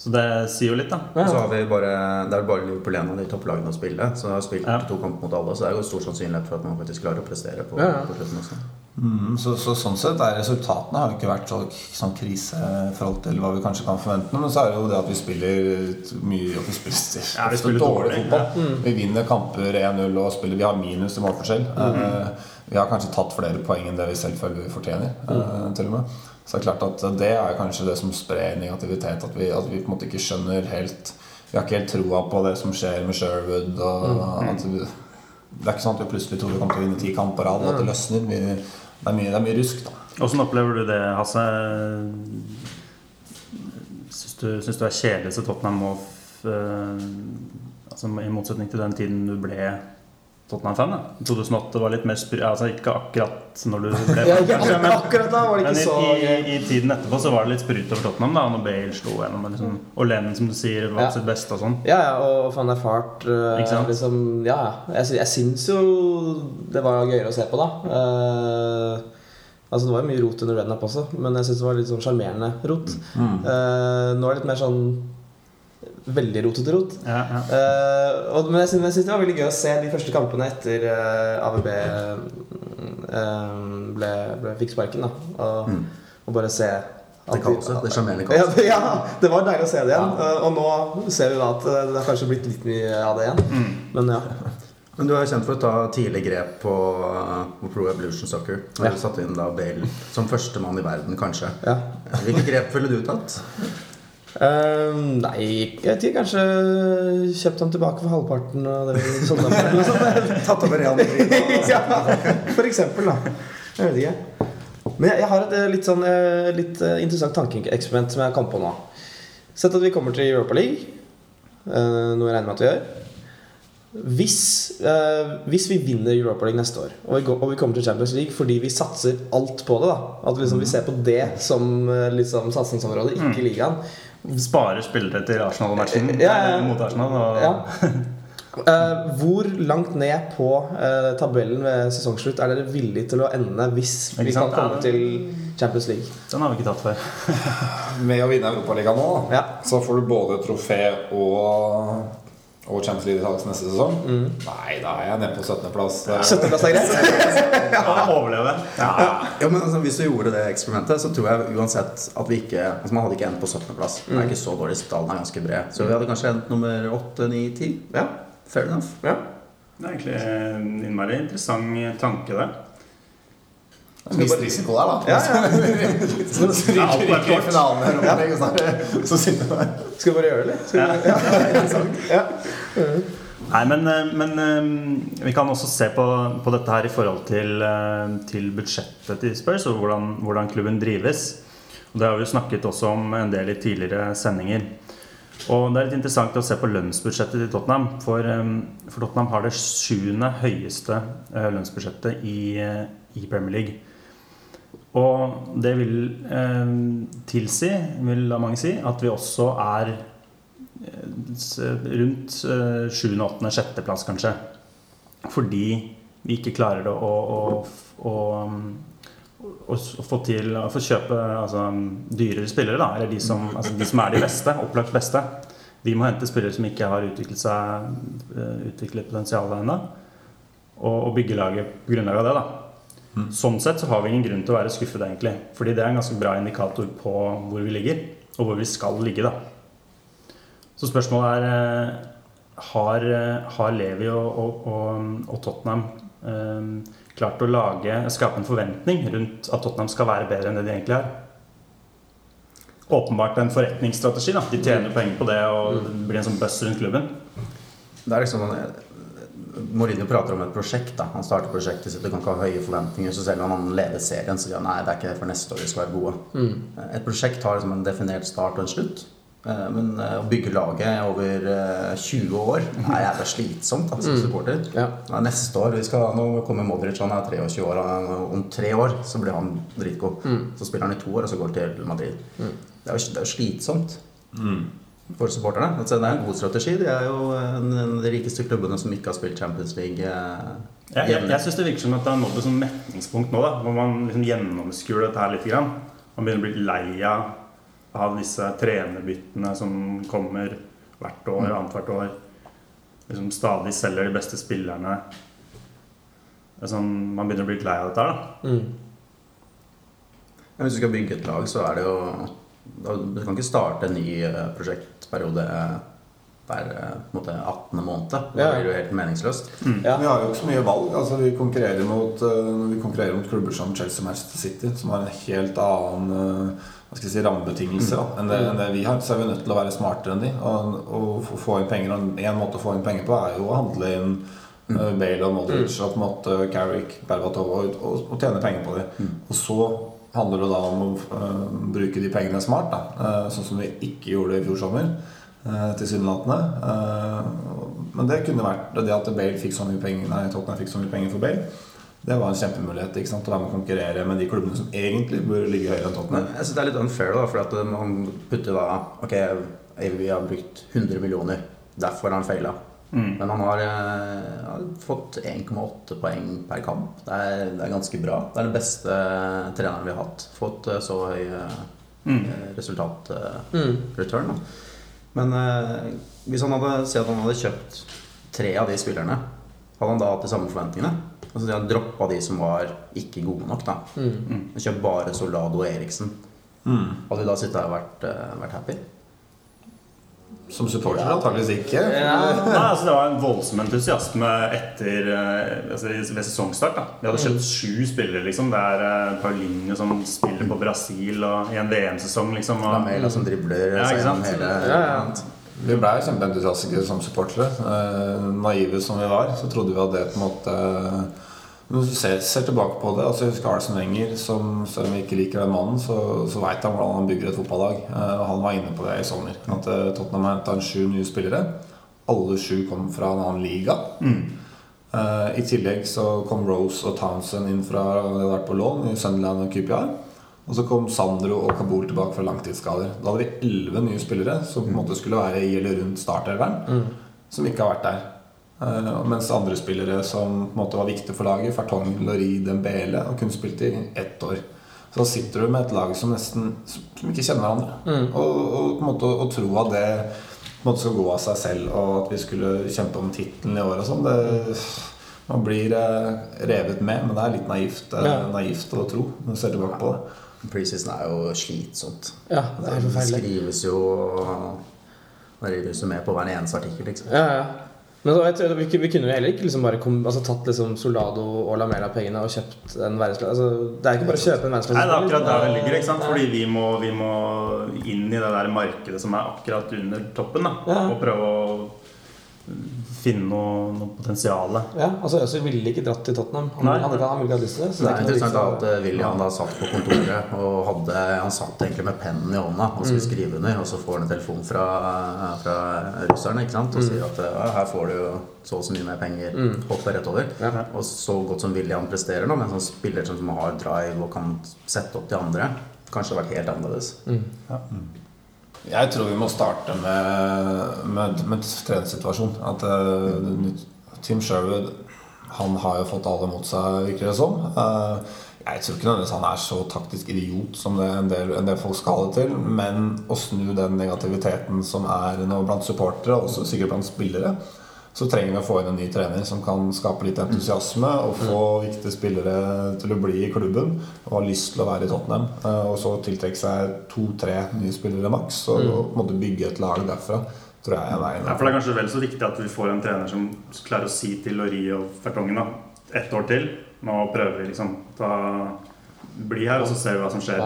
Så det sier jo litt, da. Ja. Så har vi bare, Det er bare Liverpool igjen av de topplagene å spille. Så vi har spilt Ja. to kamper mot alle, så det er jo stor sannsynlighet for at man faktisk klarer å prestere på, Ja, ja. på slutten også. Mm, så, så sånn sett er resultatene har jo ikke vært så, sånn krise i forhold til hva vi kanskje kan forvente. Men så er det jo det at vi spiller mye og vi spiller, Ja, vi spiller dårlig dårlig, fotball. Vi vinner kamper 1-0 og spiller Vi har minus i målforskjell. Eh, vi har kanskje tatt flere poeng enn det vi selv føler vi fortjener. eh, til og med Så det er klart at det er kanskje det som sprer negativitet. At vi, at vi på en måte ikke skjønner helt Vi har ikke helt troa på det som skjer med Sherwood. Og at vi, det er ikke sånn at vi plutselig tror vi kommer til å vinne ti kamper på rad, at det løsner. Vi, det, er mye, det er mye rusk, da. Åssen opplever du det, Hasse? Syns du, syns du er kjedelig så Tottenham må eh, altså, I motsetning til den tiden du ble Tottenham-fan? da? 2008 var litt mer spry... Altså ikke akkurat når du ble Ja, ikke kanskje, men, akkurat da var det ikke i, så i, i, i tiden etterpå så var det litt sprut over Tottenham. da Når Bale slo gjennom. Liksom, og Lennon, som du sier, var Ja. sitt beste og sånn. Ja, ja, og van der Fart uh, Ikke sant? liksom, Ja, ja. Jeg, jeg syns jo det var gøyere å se på, da. Uh, altså Det var jo mye rot under Rednap også, men jeg syns det var litt sånn sjarmerende rot. Eh, nå er det litt mer sånn veldig rotete rot. Ja, ja. Uh, og, men jeg syns, det var veldig gøy å se de første kampene etter uh, AVB uh, ble, ble, fikk sparken. da Og, og bare se Det kaoset, det sjarmerende ja, kaoset. Ja, ja, det var deilig å se det igjen. Eh, Og nå ser vi da at eh, det har kanskje blitt litt mye av det igjen. Men ja. Men du er jo kjent for å ta tidlig grep på, på Pro Evolution Soccer. Når Ja. du satte inn da Bale som førstemann i verden, kanskje. ja. Hvilke grep ville du tatt? Eh, nei, jeg ikke. Kanskje kjøpt ham tilbake for halvparten av det vi solgte ham for. Tatt over Real Madrid? ja, for eksempel, da. Jeg vet ikke. Men jeg, jeg har et eh, litt, sånn, eh, litt eh, interessant tankeeksperiment som jeg kom på nå. Sett at vi kommer til Europa League, noe jeg regner med at vi gjør. Hvis, hvis vi vinner Europa League neste år, og vi, går, og vi kommer til Champions League fordi vi satser alt på det, da at liksom vi ser på det som liksom, satsingsområde, ikke ligaen Sparer spillere til Arsenal-matchen Ja, ja, ja. eh, mot Arsenal. Og, Ja. Eh, hvor langt ned på uh, tabellen ved sesongslutt er dere villige til å ende hvis vi kan komme til Champions League? Den har vi ikke tatt før. Med å vinne Europaligaen nå, Ja. så får du både trofé og, og Champions League-deltakelse neste sesong. Nei, da er jeg nede på 17.-plass. 17.-plass er greit? Ja, overleve. Ja, men altså, Hvis du gjorde det eksperimentet, så tror jeg uansett at vi ikke altså Man hadde ikke endt på 17.-plass. Det er ikke så dårlig, stallen er ganske bred. Så vi hadde kanskje endt nummer 8, 9, 10. Ja. Fair enough. ja. Det er egentlig en innmari interessant tanke, det. Viss risiko der, da. Ja, ja. Så ryker er i finalen her om så er så sitter du der. Skal vi bare gjøre det, eller? Ja. ja. Nei, men, eh, men eh, vi kan også se på, på dette her i forhold til, eh, til budsjettet til Spurs og hvordan, hvordan klubben drives. Og Det har vi jo snakket også om en del i tidligere sendinger. Og Det er litt interessant å se på lønnsbudsjettet til Tottenham. For, for Tottenham har det sjuende høyeste lønnsbudsjettet i, i Premier League. Og det vil eh, tilsi, vil da mange si, at vi også er eh, rundt eh, sjuende, åttende, sjetteplass, kanskje. Fordi vi ikke klarer å, å, å, å, å få til å få kjøpe altså, dyrere spillere, da. Eller de som, altså, de som er de beste, opplagt beste. De må hente spillere som ikke har utviklet seg eh, utviklet potensialet ennå. Og, og bygge laget på grunnlag av det, da. Sånn sett så har vi ingen grunn til å være skuffet, egentlig. Fordi det er en ganske bra indikator på hvor vi ligger, og hvor vi skal ligge, da. Så spørsmålet er eh, Har, eh, har Levi og, og, og, og Tottenham eh, klart å lage, skape en forventning rundt at Tottenham skal være bedre enn det de egentlig er? åpenbart en forretningsstrategi. da De tjener penger på det, og det blir en sånn buzz rundt klubben. Det er liksom Mourinho prater om et prosjekt. da Han starter prosjektet sitt og kan ikke ha høye forventninger. Så selv om han leder serien, så sier han nei, det er ikke for neste år vi skal være gode. Et prosjekt har liksom en definert start og en slutt. Eh, Men eh, å bygge laget over eh, 20 år Nei, det er slitsomt da, som supporter. Ja. Ja, neste år vi skal, Nå kommer Modric, han er 23 år. Om tre år så blir han dritgod. Så spiller han i to år, og så går han til Madrid. Det er jo det er jo slitsomt for supporterne. Altså, det er en god strategi. De er jo en, de rikeste klubbene som ikke har spilt Champions League. eh, Jeg, jeg, jeg syns det virker som at det har nådd et sånn metningspunkt nå, da hvor man liksom gjennomskuer dette her litt. Grann. Man begynner å bli lei av disse trenerbyttene som kommer hvert år, annethvert år. Liksom stadig selger de beste spillerne. Er sånn, man begynner å bli litt lei av dette her, da. Mm. Hvis du skal bygge et lag, så er det jo Du kan ikke starte en ny eh, prosjektperiode eh, hver eh, måte 18. måned. Da Ja. blir det jo helt meningsløst. Ja. Vi har jo ikke så mye valg. Altså, vi, konkurrerer mot, vi konkurrerer mot klubber som Chelsea og Manchester City, som har en helt annen hva skal jeg si, rammebetingelser da, enn, det, enn det vi har, så er vi nødt til å være smartere enn de. Og, og få- inn penger, og En måte å få inn penger på er jo å handle inn eh, Bale og Modric og på en måte Carrick, Berbatov og, og, og tjene penger på dem. Og så handler det da om å eh, bruke de pengene smart, da, eh, sånn som vi ikke gjorde i fjor sommer. Uh, Tilsynelatende. Eh, men det kunne vært det at Bale fikk så mye penger Nei, Tottenham fikk så mye penger for Bale. Det var en kjempemulighet ikke sant, å være med å konkurrere med de klubbene som egentlig bør ligge høyere enn Tottenham. jeg synes det er litt unfair, da, for at man putter da Ok, AVB har brukt 100 millioner. Derfor har han feila. Mm. Men han har, eh, har fått 1,8 poeng per kamp. Det er, det er ganske bra. Det er den beste treneren vi har hatt. Fått eh, så høy eh, Mm. resultat-return. da. Men eh, hvis han hadde sett at han hadde kjøpt tre av de spillerne, hadde han da hatt de samme forventningene? Altså de hadde droppa de som var ikke gode nok, da. Mm. Kjøpt bare Soldado og Eriksen. Mm. Hadde vi da sittet her og vært, eh, vært happy? Som supporter antakeligvis ikke. Nei, altså Det var en voldsom entusiasme etter eh, altså ved sesongstart. da Vi hadde kjøpt sju spillere. liksom Det er eh, Paulinho som spiller på Brasil og i en VM-sesong. liksom og, Lamela som dribler Ja, seg ikke gjennom sant? hele Ja, ja. Vi ble kjempeentusiastiske som supportere. Eh, naive som vi var, så trodde vi at det på en måte Men hvis du ser, ser tilbake på det altså Jeg husker Arsen Wenger, som selv om vi ikke liker den mannen, så, så veit han hvordan han bygger et fotballag. Uh, han var inne på det i sommer. At eh, Tottenham henta sju nye spillere. Alle sju kom fra en annen liga. Eh, I tillegg så kom Rose og Townsend inn fra de hadde vært på lån i Sunderland og QPR. Og så kom Sandro og Kabul tilbake fra langtidsskader. Da hadde vi elleve nye spillere som på en måte skulle være i eller rundt startelveren, som ikke har vært der. Eh, mens andre spillere som på en måte var viktige for laget, Fertong, Lori, Dembele, og kunne spilt i ett år. Så da sitter du med et lag som nesten som ikke kjenner hverandre. Og, og på en måte å tro at det på en måte skal gå av seg selv, og at vi skulle kjempe om tittelen i år og sånn, man blir eh, revet med, men det er litt naivt, eh, Ja. naivt å tro når du ser tilbake på det. Preseason er jo slitsomt. Ja, det er Det skrives jo Det seg med på hver eneste artikkel, liksom. Ja, ja. Men så, vet vi, vi kunne jo heller ikke liksom bare kom, altså, tatt liksom Soldado og Lamela-pengene og kjøpt en verdensklasse altså, Det er ikke bare å kjøpe en verdensklasse. Nei, det er akkurat der det ligger. ikke sant? Fordi vi må, vi må inn i det der markedet som er akkurat under toppen. da. Og prøve å finne noe, noe potensial. Ja, altså Øzil ville ikke dratt til Tottenham. Han, Nei. han, han, han ville ikke ha lyst til det. Så Det er interessant at eh, William da satt på kontoret og hadde Han satt egentlig med pennen i hånda og skulle skrive under, og så får han en telefon fra, fra russerne ikke sant? og sier at ja, her får du jo så og så mye mer penger. Hopper rett over. Ja. Og så godt som William presterer nå, med en sånn spiller som har drive og kan sette opp de andre, kanskje det har vært helt annerledes. Jeg tror vi må starte med, med, med trenersituasjonen. At uh, Tim Sherwood han har jo fått alle mot seg, virker det som. Uh, jeg tror ikke nødvendigvis han er så taktisk idiot som det en del, en del folk skal ha det til. Men å snu den negativiteten som er nå blant supportere, og sikkert blant spillere, så trenger vi å få inn en ny trener som kan skape litt entusiasme og få viktige spillere til å bli i klubben og ha lyst til å være i Tottenham. Eh, Og så tiltrekke seg to-tre nye spillere maks og, og på en måte bygge et lag derfra. Tror jeg er veien. Ja, for Det er kanskje vel så viktig at vi får en trener som klarer å si til Lori og Fertongen da, ett år til Nå prøver vi liksom ta, Bli her, og så ser vi hva som skjer.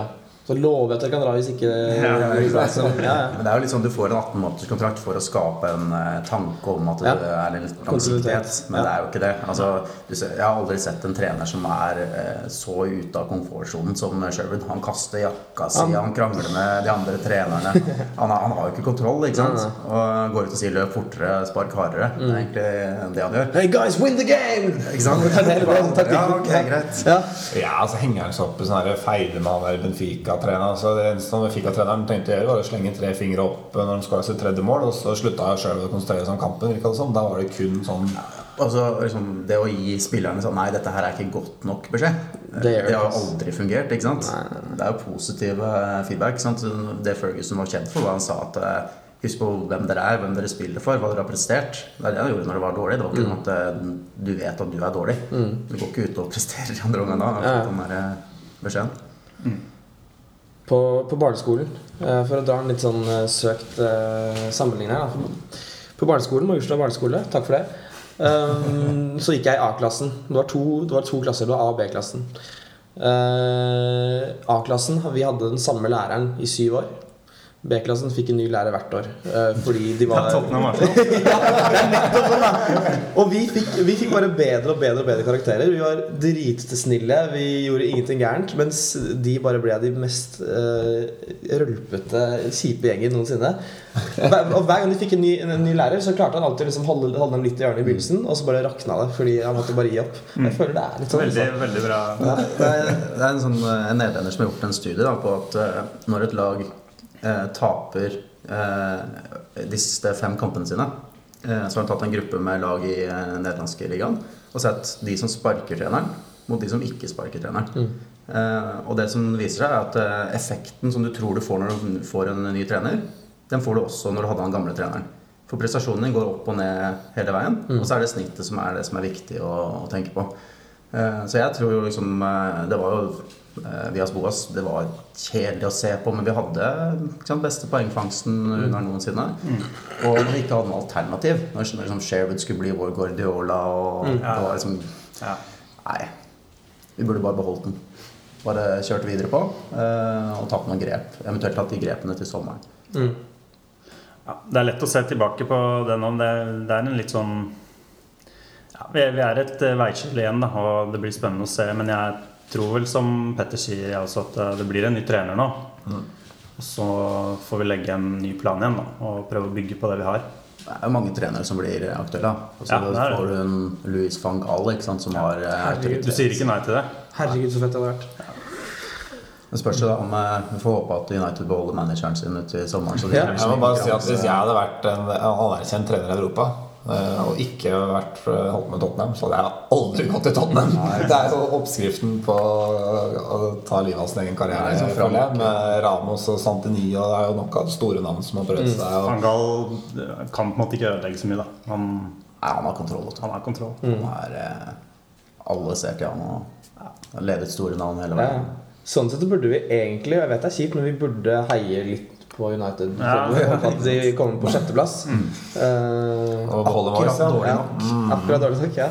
Så lover jeg at jeg kan dra hvis ikke ja, ja, ja. Men det er jo litt sånn du får en 18 måneders kontrakt for å skape en eh, tanke om at Ja. det er litt langsiktighet. Men Ja. det er jo ikke det. Altså, du jeg har aldri sett en trener som er eh, så ute av komfortsonen som Sherwood. Han kaster jakka si, Han- han krangler med de andre trenerne. Han, har- han har jo ikke kontroll, ikke sant? Og går ut og sier 'løp fortere, spark hardere'. Det er egentlig det han gjør. Hey guys, win the game! Ikke sant? Ja, ok, greit. Ja. Ja, altså henger han seg opp i sånne feider feide med han der Benfica-treneren. Så det eneste vi fikk av treneren, tenkte å gjøre, var å slenge tre fingre opp når han skåra sitt tredje mål, og så slutta jeg sjøl å konsentrere seg om kampen. virka det som. Da var det kun sånn Altså, liksom, det å gi spillerne sånn Nei, dette her er ikke godt nok beskjed. Det Det har aldri fungert. ikke sant? Nei, nei, Det er jo positiv eh, feedback. sant? Det Ferguson var kjent for, var han sa at eh, Husk på hvem dere er, hvem dere spiller for, hva dere har prestert. Det er det han gjorde når det var dårlig. Det var ikke Mm. sånn at eh, du vet at du er dårlig. Du går ikke ut og presterer i andre omgang da. Ja. den der, beskjeden. beskjeden. På, på barneskolen, eh, for å dra en litt sånn eh, søkt eh, sammenligning her da. På barneskolen, Majorstua barneskole, takk for det, så gikk jeg i A-klassen. Det, det var to klasser, det var A- og B-klassen. A-klassen, vi hadde den samme læreren i syv år. B-klassen fikk en ny lærer hvert år. eh, fordi de var Tottenham ja, Og vi fikk, vi fikk bare bedre og bedre og bedre karakterer. Vi var dritsnille, vi gjorde ingenting gærent. Mens de bare ble de mest uh, rølpete, kjipe gjengen noensinne. Og hver gang de fikk en ny, en ny lærer, så klarte han alltid å liksom holde, holde dem litt i hjørnet i begynnelsen. Og så bare rakna det, fordi han måtte bare gi opp. Jeg føler det er litt sånn. Veldig, altså. veldig bra. Det er, det er en, sånn, en nederlender som har gjort en studie da, på at eh, når et lag taper eh, de siste fem kampene sine, eh, så har han tatt en gruppe med lag i eh, nederlandske ligaen og sett de som sparker treneren, mot de som ikke sparker treneren. Eh, og det som viser seg, er at eh, effekten som du tror du får når du får en ny trener, den får du også når du hadde den gamle treneren. For prestasjonen din går opp og ned hele veien, og så er det snittet som er det som er viktig å, å tenke på. Eh, Så jeg tror jo liksom eh, Det var jo eh, Vias Boas Det var kjedelig å se på, men vi hadde sant, beste poengfangsten under noensinne. Og vi ikke hadde noe alternativ, når når liksom Sherwood skulle bli vår Guardiola og det var liksom Ja. Nei. Vi burde bare beholdt den. Bare kjørt videre på eh, og tatt noen grep. Eventuelt tatt de grepene til sommeren. Mm. Ja, det er lett å se tilbake på det nå. Det, det er en litt sånn ja, vi, er et eh, veiskille igjen, da, og det blir spennende å se. Men jeg tror vel, som Petter sier, jeg også, at eh, det blir en ny trener nå. Og så får vi legge en ny plan igjen da, og prøve å bygge på det vi har. Det er mange trenere som blir aktuelle. da. så Ja, det er får du en Louis van Gaal sant, som har autoritet. Du sier ikke nei til det? Herregud, så fett det hadde vært. Det spørs jo da om eh, Vi får håpe at United beholder manageren sin ut i sommeren. Så de Ja. Jeg må bare si at Hvis jeg hadde vært en anerkjent trener i Europa eh, og ikke vært eh, holdt med Tottenham, så hadde jeg aldri gått til Tottenham. Det er jo oppskriften på å ta livet av sin egen karriere. Nei, sånn føler jeg, Med Ramos og Santini, og det er jo nok av store navn som har prøvd seg. Og, Van kan på en måte ikke ødelegge så mye, da. Han, Nei, han har kontroll. han har kontroll. Han er eh, Alle ser til han og har ledet store navn hele Ja. veien. Sånn sett burde vi egentlig, jeg vet det er kjipt, men vi burde heie litt på United. Ja. At de kommer på sjetteplass. Eh, og Akkurat ja. dårlig nok. akkurat dårlig nok, ja.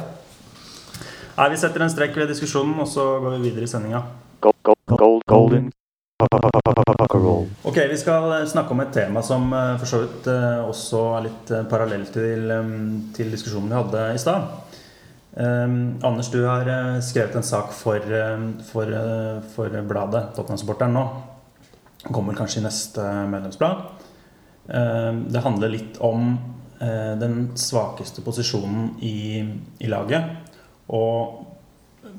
Nei, Vi setter en strekk ved diskusjonen, og så går vi videre i sendinga. Gold, gold, gold, golden. Ok, Vi skal eh, snakke om et tema som eh, for så vidt eh, også er litt eh, parallelt til, eh, til diskusjonen vi hadde i stad. Eh, Anders, du har eh, skrevet en sak for, eh, for, eh, for bladet Tottenham-supporteren nå. Kommer kanskje i neste medlemsblad. Eh, Det handler litt om eh, den svakeste posisjonen i, i laget. Og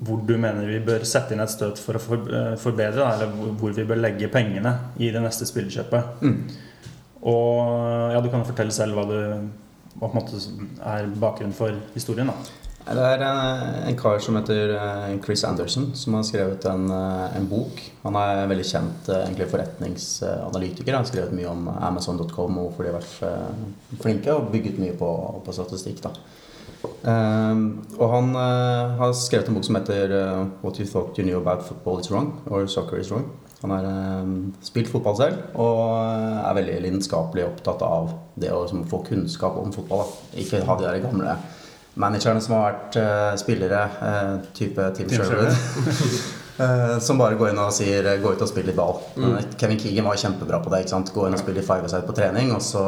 hvor du mener vi bør sette inn et støt for å eh, forbedre, eller hvor- vi bør legge pengene i det neste spillekjøpet. Og ja, Du kan jo fortelle selv hva, du, hva på en måte er bakgrunnen for historien. da Det er eh, en kar som heter eh, Chris Anderson, som har skrevet en, eh, en bok. Han er veldig kjent egentlig forretningsanalytiker. Han har skrevet mye om Amazon.com og hvorfor de har vært flinke og bygget mye på, på statistikk. da. Um, og han uh, har skrevet en bok som heter uh, What You Thought You Knew About Football Is Wrong. Or Soccer Is Wrong. Han har um, spilt fotball selv og uh, er veldig lidenskapelig opptatt av det å liksom, få kunnskap om fotball. Da. Ikke ha de der gamle managerne som har vært uh, spillere, uh, type Tim Tim Sherwood. Eh, som bare går inn og sier 'gå ut og spill litt ball'. Mm. Kevin Keegan var kjempebra på det. ikke sant? Gå inn og spille litt five-a-side på trening, og så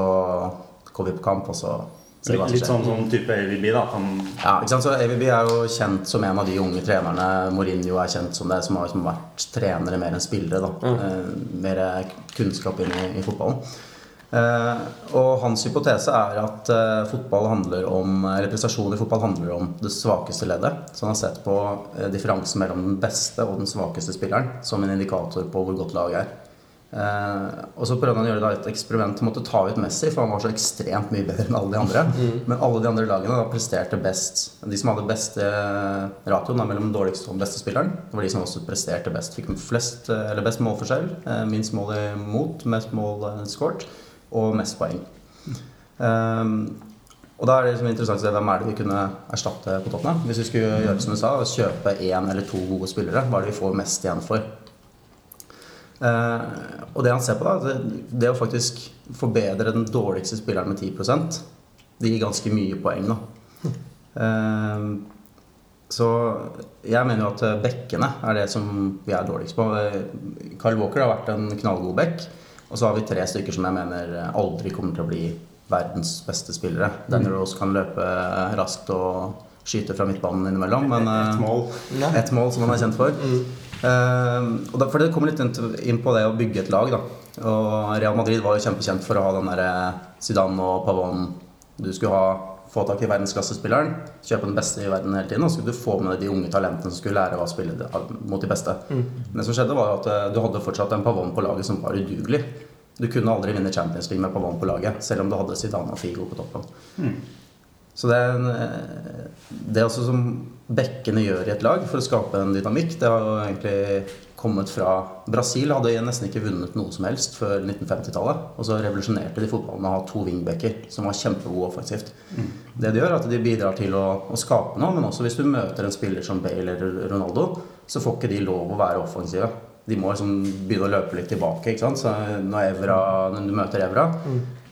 går vi på kamp, og så ser vi hva som Litt skjer. sånn, sånn type AVB, da. Han, Ja, ikke sant? Så AVB er jo kjent som en av de unge trenerne. Mourinho er kjent som det, som har liksom vært trenere mer enn spillere. da. Eh, mer kunnskap inn i, i fotballen. Eh, og hans hypotese er at eh, fotball handler om, eller prestasjon i fotball handler om det svakeste leddet. Så han har sett på eh, differansen mellom den beste og den svakeste spilleren som en indikator på hvor godt laget er. Eh, og så prøvde han å gjøre et eksperiment Han måtte ta ut Messi, for han var så ekstremt mye bedre enn alle de andre. Men alle de andre lagene da presterte best. De som hadde beste ratioen da, mellom den dårligste og den beste spilleren, det var de som også presterte best. Fikk flest, eh, eller best målforskjell, eh, minst mål imot, mest mål eh, scoret og mest poeng. Um, og da er det liksom interessant å se hvem er det vi kunne erstatte på Tottenham. Hvis vi skulle gjøre som du sa, kjøpe én eller to gode spillere, hva er det vi får mest igjen for? Uh, og det han ser på, da, det, det å faktisk forbedre den dårligste spilleren med 10% det gir ganske mye poeng, da. Uh, så jeg mener jo at bekkene er det som vi er dårligst på. Carl Walker har vært en knallgod bekk. Og så har vi tre stykker som jeg mener aldri kommer til å bli verdens beste spillere. Daniel Rose kan løpe raskt og skyte fra midtbanen innimellom, men eh, et mål. Et mål som han er kjent for. Eh, og da, for det kommer litt inn inn på det å bygge et lag. da Og Real Madrid var jo kjempekjent for å ha den derre Zidane og Pavon. Du skulle ha, få tak i verdensklassespilleren, kjøpe den beste i verden hele tiden, og så skulle du få med deg de unge talentene som skulle lære å spille mot de beste. Det som skjedde, var at eh, du hadde fortsatt en Pavon på laget som var udugelig. Du kunne aldri vinne Champions League med Pavon på laget, selv om du hadde Zidane og Figo på toppen. Så det er en, eh, det er også som bekkene gjør i et lag for å skape en dynamikk. Det har jo egentlig kommet fra Brasil hadde nesten ikke vunnet noe som helst før 1950-tallet. Og så revolusjonerte de fotballen med å ha to wingbacker som var kjempegode offensivt. Det de gjør, er at de bidrar til å, å skape noe, men også hvis du møter en spiller som Bale eller Ronaldo, så får ikke de lov å være offensive. De må liksom begynne å løpe litt tilbake. ikke sant? Så når, Evra, når du møter Evra,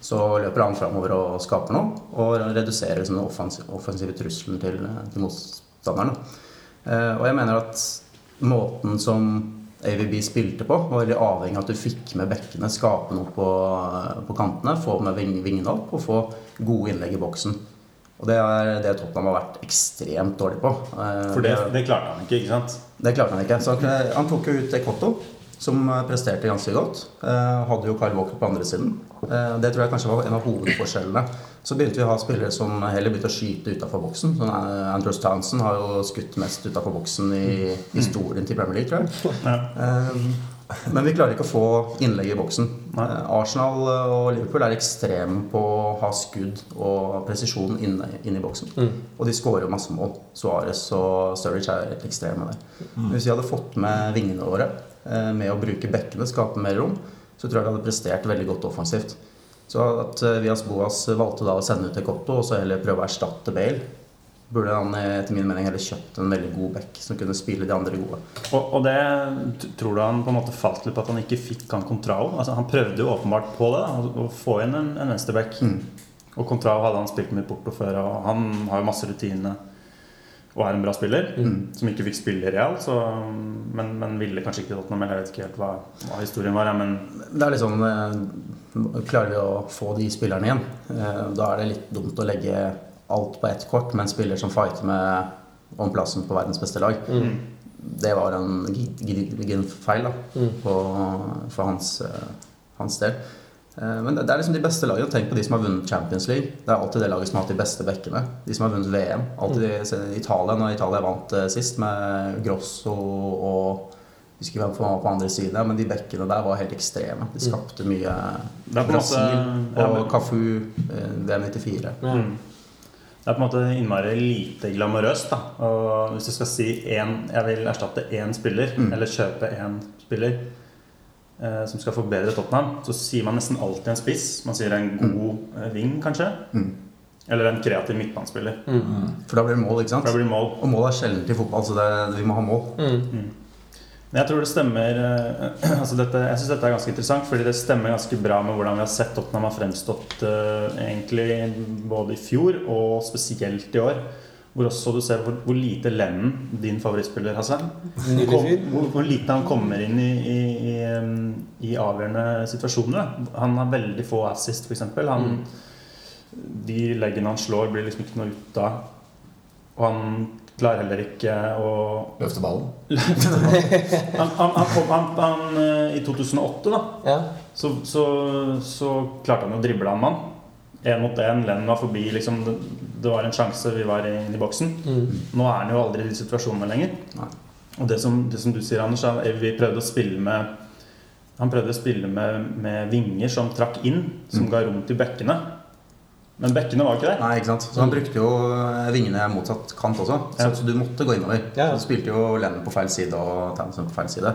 så løper han framover og skaper noe. Og reduserer liksom den offensive, offensive trusselen til, til motstanderne. Eh, og jeg mener at måten som AVB spilte på, var veldig avhengig av at du fikk med bekkene, skape noe på, på kantene, få med vingene opp og få gode innlegg i boksen. Og det er det Tottenham har vært ekstremt dårlig på. Eh, For det, det klarte han ikke, ikke sant? det klarte han ikke. Så han, han tok jo ut Ekotto, som eh, presterte ganske godt. Eh, hadde jo Kyle Walker på andre siden. Eh, det tror jeg kanskje var en av hovedforskjellene. Så begynte vi å ha spillere som heller begynte å skyte utafor boksen. Sånn, Andrews Townsend har jo skutt mest utafor boksen i historien til Premier League, tror jeg. Men vi klarer ikke å få innlegg i boksen. Arsenal og Liverpool er ekstreme på å ha skudd og presisjon inne, inne i boksen. Og de skårer jo masse mål. Suárez og Sturridge er ekstreme der. Hvis vi hadde fått med vingene våre med å bruke bekkene, skape mer rom, så tror jeg de hadde prestert veldig godt offensivt. Så at eh, Vias Boas valgte da å sende ut Ekotto og så heller prøve å erstatte Bale, burde han eh, etter min mening heller kjøpt en veldig god bekk som kunne spille de andre gode. Og, og det tror du han på en måte falt litt på at han ikke fikk han Contrao? Altså, han prøvde jo åpenbart på det, da, å- få inn en, en venstreback. Og Contrao hadde han spilt med i Porto før, og han har jo masse rutine og er en bra spiller. Som ikke fikk spille i Real, så, men, men ville kanskje ikke tatt Tottenham. eller Jeg vet ikke helt hva, hva historien var, ja, men Det er sånn eh, Klarer vi å få de spillerne igjen, eh, da er det litt dumt å legge alt på ett kort med en spiller som fighter med om plassen på verdens beste lag. Det var en gedigen feil da, på, for hans, eh, hans del. Eh, Men det er liksom de beste lagene. Tenk på de som har vunnet Champions League. Det er alltid det laget som har hatt de beste bekkene. De som har vunnet VM. Alltid se Italia, når Italia vant eh, sist med Grosso og husker hvem som var på andre side, men de bekkene der var helt ekstreme. De skapte mye Brasil og Cafu, eh, VM94. Mm. Det er på en måte innmari lite glamorøst. da Og Hvis du skal si én Jeg vil erstatte én spiller, eller kjøpe én spiller som skal forbedre Tottenham, så sier man nesten alltid en spiss. Man sier en god mm. ving, kanskje. Eller en kreativ midtbanespiller. For da blir det mål, ikke sant? For da blir mål. Og mål er sjelden i fotball, så det, vi må ha mål. Men jeg tror det stemmer eh, altså dette, Jeg syns dette er ganske interessant, fordi det stemmer ganske bra med hvordan vi har sett Tottenham har fremstått eh, egentlig både i fjor og spesielt i år. Hvor også du ser hvor, hvor lite Lennon, din favorittspiller, Hassan kom, hvor, hvor lite han kommer inn i, i, i, i avgjørende situasjoner. Han har veldig få assist, f.eks. Han, De leggene han slår, blir liksom ikke noe ut av. Og han klarer heller ikke å Løfte ballen. han, han, han, kom, han, han eh, I 2008, da, Ja. så, så, så klarte han å drible en mann. Én mot én. Lennon var forbi. Liksom, det, det var en sjanse, vi var inne i boksen. Mm. Nå er han jo aldri i de situasjonene lenger. Nei. Og det som, det som du sier, Anders, er vi prøvde å spille med Han prøvde å spille med, med vinger som trakk inn, som Mm. ga rom til bekkene. Men bekkene var ikke der. Nei, ikke sant? Så han brukte jo eh, vingene motsatt kant også. Så, Ja. så du måtte gå innover. Ja, ja. Så du spilte jo Lennon på feil side og Townsend på feil side.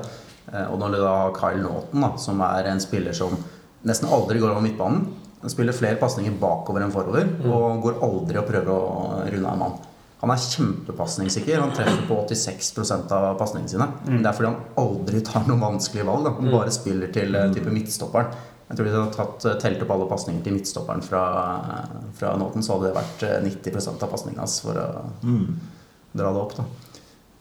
Eh, Og når det da Kyle Naughton, da, som er en spiller som nesten aldri går over midtbanen spiller flere pasninger bakover enn forover og går aldri og prøver å runde en mann. Han er kjempepasningssikker. Han treffer på 86 av pasningene sine. Men det er fordi han aldri tar noen vanskelige valg. Da. Han bare spiller til eh, type midtstopperen. Jeg tror hvis han hadde eh, telt opp alle pasninger til midtstopperen fra, fra Nåten, så hadde det vært eh, 90% av pasningene hans for å dra det opp. Da.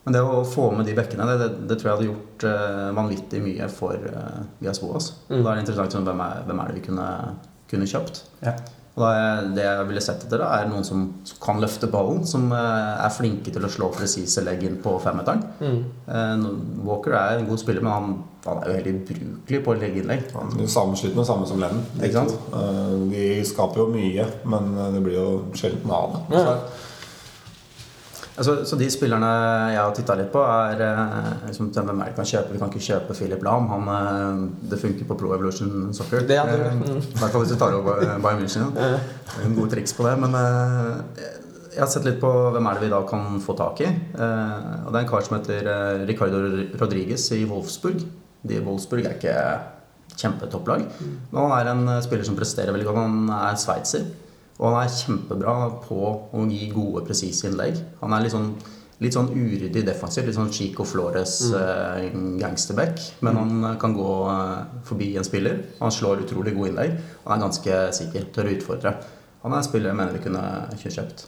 Men det å få med de bekkene, det, det, det tror jeg hadde gjort eh, vanvittig mye for uh, Vias Boas. Og Da er det interessant hvem, er, hvem er det vi kunne, kunne kjøpt. Ja. Og da er, det jeg ville sett etter, da, er noen som kan løfte ballen. Som eh, er flinke til å slå presise legg inn på femmeteren. Mm. Eh, Walker er en god spiller, men han, han er jo helt ubrukelig på legginnlegg. Han er Sammenslått med samme som Lennon. de Ikke sant? Eh, De skaper jo mye, men det blir jo sjelden noe av det. Ja. Så- Altså, så de spillerne jeg har titta litt på, er liksom, hvem er det vi kan kjøpe? Vi kan ikke kjøpe Philip Lahm. Han, eh, det funker på Pro Evolution Soccer. Det det. Eh, Mm. I hvert fall hvis du tar over Bayern München. Ja. En god triks på det. Men eh, jeg har sett litt på hvem er det vi da kan få tak i. Og det er en kar som heter Ricardo Rodriguez i Wolfsburg. De i Wolfsburg er ikke kjempetopplag. Men han er en spiller som presterer veldig godt. Han er sveitser. Og han er kjempebra på å gi gode, presise innlegg. Han er litt sånn, litt sånn uryddig defensivt. Litt sånn Chico Flores eh, gangsterback. Men han eh, kan gå eh, forbi en spiller. Han slår utrolig gode innlegg. Han er ganske sikker. Tør å utfordre. Han er en spiller jeg mener vi kunne kjøpt.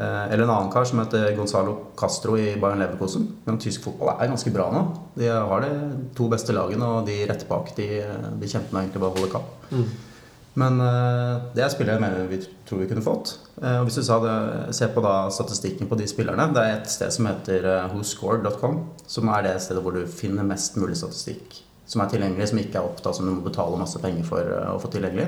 Eh, eller en annen kar som heter Gonzalo Castro i Bayern Leverkosen. Men tysk fotball er ganske bra nå. De har de to beste lagene, og de rett bak de, de kjemper med egentlig bare å holde kapp. Men eh, det er spillere jeg mener vi tror vi kunne fått. Eh, og hvis du sa det, ser på da statistikken på de spillerne Det er et sted som heter uh, whoscored.com, som er det stedet hvor du finner mest mulig statistikk som er tilgjengelig, som ikke er opptatt som du må betale masse penger for eh, å få tilgjengelig.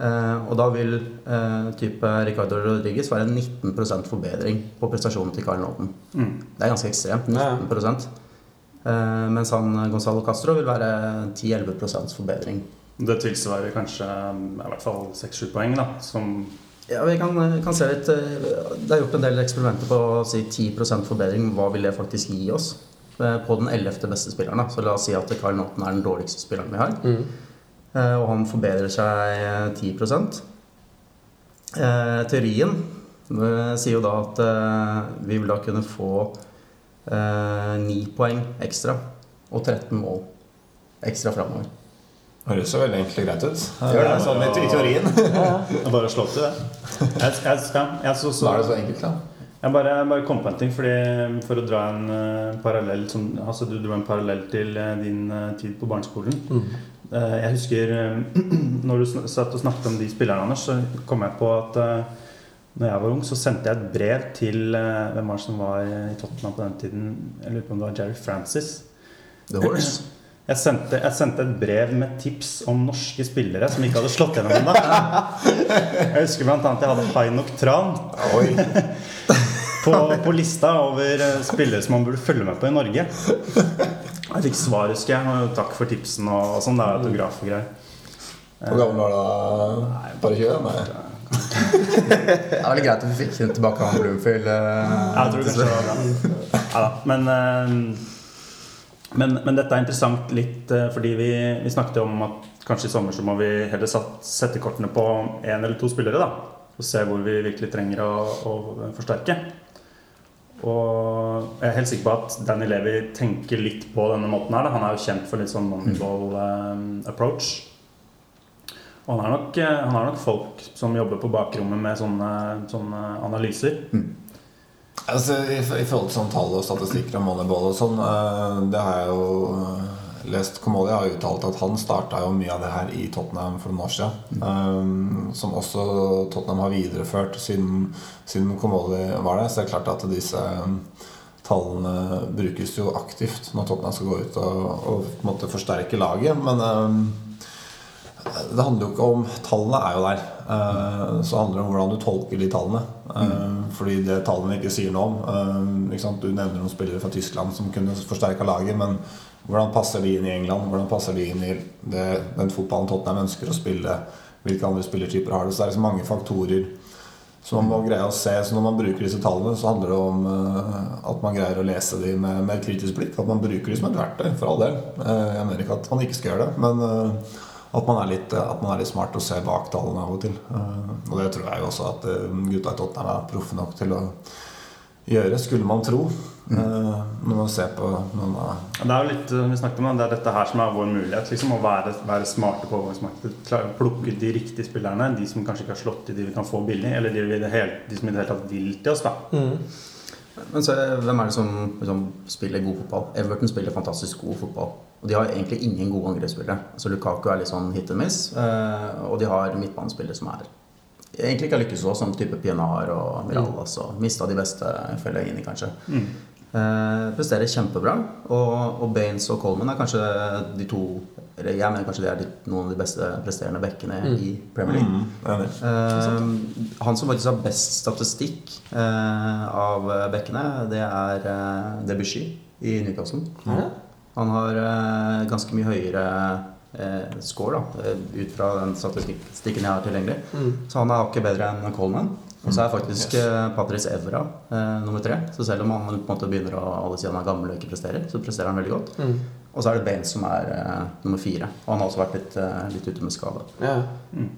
Eh, og da vil eh, type Ricardo Rodriguez være 19% forbedring på prestasjonen til Carl Naughton. Mm. Det er ganske ekstremt. Ja. 19 eh, Mens han Gonzalo Castro vil være 10-11% forbedring. Det tilsvarer kanskje i hvert fall 6-7 poeng, da. Som Ja, vi kan, kan se litt eh, Det er gjort en del eksperimenter på å si 10% forbedring. Hva vil det faktisk gi oss? Eh, På den 11. beste spilleren. Da. Så la oss si at Carl Naughton er den dårligste spilleren vi har. Mm. Og han forbedrer seg eh, 10 eh, Teorien eh, sier jo da at eh, vi vil da kunne få eh, 9 poeng ekstra og 13 mål ekstra framover. Høres jo veldig enkelt og greit ut. Gjør det, sånn i, teorien. Bare slå til, det. Jeg, jeg, jeg, så, så, Da er det så enkelt, da. jeg bare, bare kom på en ting, fordi for å dra en uh, parallell som, altså Du dro en parallell til uh, din uh, tid på barneskolen. Eh, jeg husker eh, når du satt og snakket om de spillerne, Anders, så kom jeg på at uh, når jeg var ung, så sendte jeg et brev til Hvem var det som var i Tottenham på den tiden? Jeg lurer på om det var Jerry Francis. The Horse. Jeg sendte, jeg sendte et brev med tips om norske spillere som ikke hadde slått gjennom ennå. Jeg husker annet jeg hadde Hainok Tran på, på lista over eh, spillere som man burde følge med på i Norge. Jeg fikk svar, husker jeg. og Takk for tipsen og, og sånn. Det er autograf og greier. Hvor gammel var du da? Bare 20? Nei. Det er veldig greit at vi fikk den tilbake han Bloomfield. eh, Jeg tror kanskje det var bra. Ja, da. Men, eh, men, men dette er interessant litt eh, fordi vi, vi snakket om at kanskje i sommer så må vi heller satt, sette kortene på én eller to spillere. da Og se hvor vi virkelig trenger å, å forsterke. Og jeg er helt sikker på at Danny Levi tenker litt på denne måten her. Da. Han er jo kjent for litt sånn moneyball um, approach. Og han har, nok, eh, han har nok folk som jobber på bakrommet med sånne, sånne analyser. Altså, i, I forhold til sånn tall og statistikker og moneyball og sånn, eh, det har jeg jo eh, lest. Komoli har uttalt at han starta jo mye av det her i Tottenham for noen år siden. eh, som også Tottenham har videreført siden, siden Komoli var der. Så det er klart at disse tallene brukes jo aktivt når Tottenham skal gå ut og, og forsterke laget. Men eh, det handler jo ikke om Tallene er jo der. Eh, Så handler det om hvordan du tolker de tallene. Eh, Fordi det tallene ikke sier noe om. eh? Du nevner noen spillere fra Tyskland som kunne forsterka laget, men hvordan passer de inn i England? Hvordan passer de inn i det, den fotballen Tottenham ønsker å spille? Hvilke andre spillertyper har det? Så det er liksom mange faktorer som man må greie å se. Så når man bruker disse tallene, så handler det om at man greier å lese dem med, med kritisk blikk. At man bruker dem som et verktøy, for all del. Jeg mener ikke at man ikke skal gjøre det, men at man, er litt, at man er litt smart og ser bak tallene av og til. Eh, Og det tror jeg jo også at eh, gutta i Tottenham er proffe nok til å gjøre, skulle man tro. Mm. Når man ser på noen av Det er jo litt, eh, vi snakket om det, det er dette her som er vår mulighet. Liksom, å være, være smarte på overgangsmarkedet. Plukke de riktige spillerne. De som kanskje ikke har slått til de vi kan få billig. Eller de, hele, de som i det hele tatt vil til oss. da Men så, hvem er det som liksom, spiller god fotball? Everton spiller fantastisk god fotball. Og de har egentlig ingen gode angrepsspillere. Altså Lukaku er litt sånn hit and miss. Eh, og de har midtbanespillere som er egentlig ikke har lykkes så, som type Pienar og Mirallas. Og mista de beste Fellaini, kanskje. Eh, presterer kjempebra. Og, og Baines og Coleman er kanskje de to Eller jeg mener kanskje de er de, noen av de beste presterende bekkene i Premier League. Mm. Eh, han som faktisk har best statistikk eh, av bekkene, det er uh, Debussy i Newcastle. Han har eh, ganske mye høyere eh, score da, eh, ut fra den statistikken jeg har tilgjengelig. Så han er hakket bedre enn Coleman. Og så er faktisk yes. Patrice Evra eh, nummer tre. Så selv om han på en måte begynner å alle sier han er gammel og ikke presterer, så presterer han veldig godt. Og så er det Baines som er eh, nummer fire. Og han har også vært litt, eh, litt ute med skade. Ja.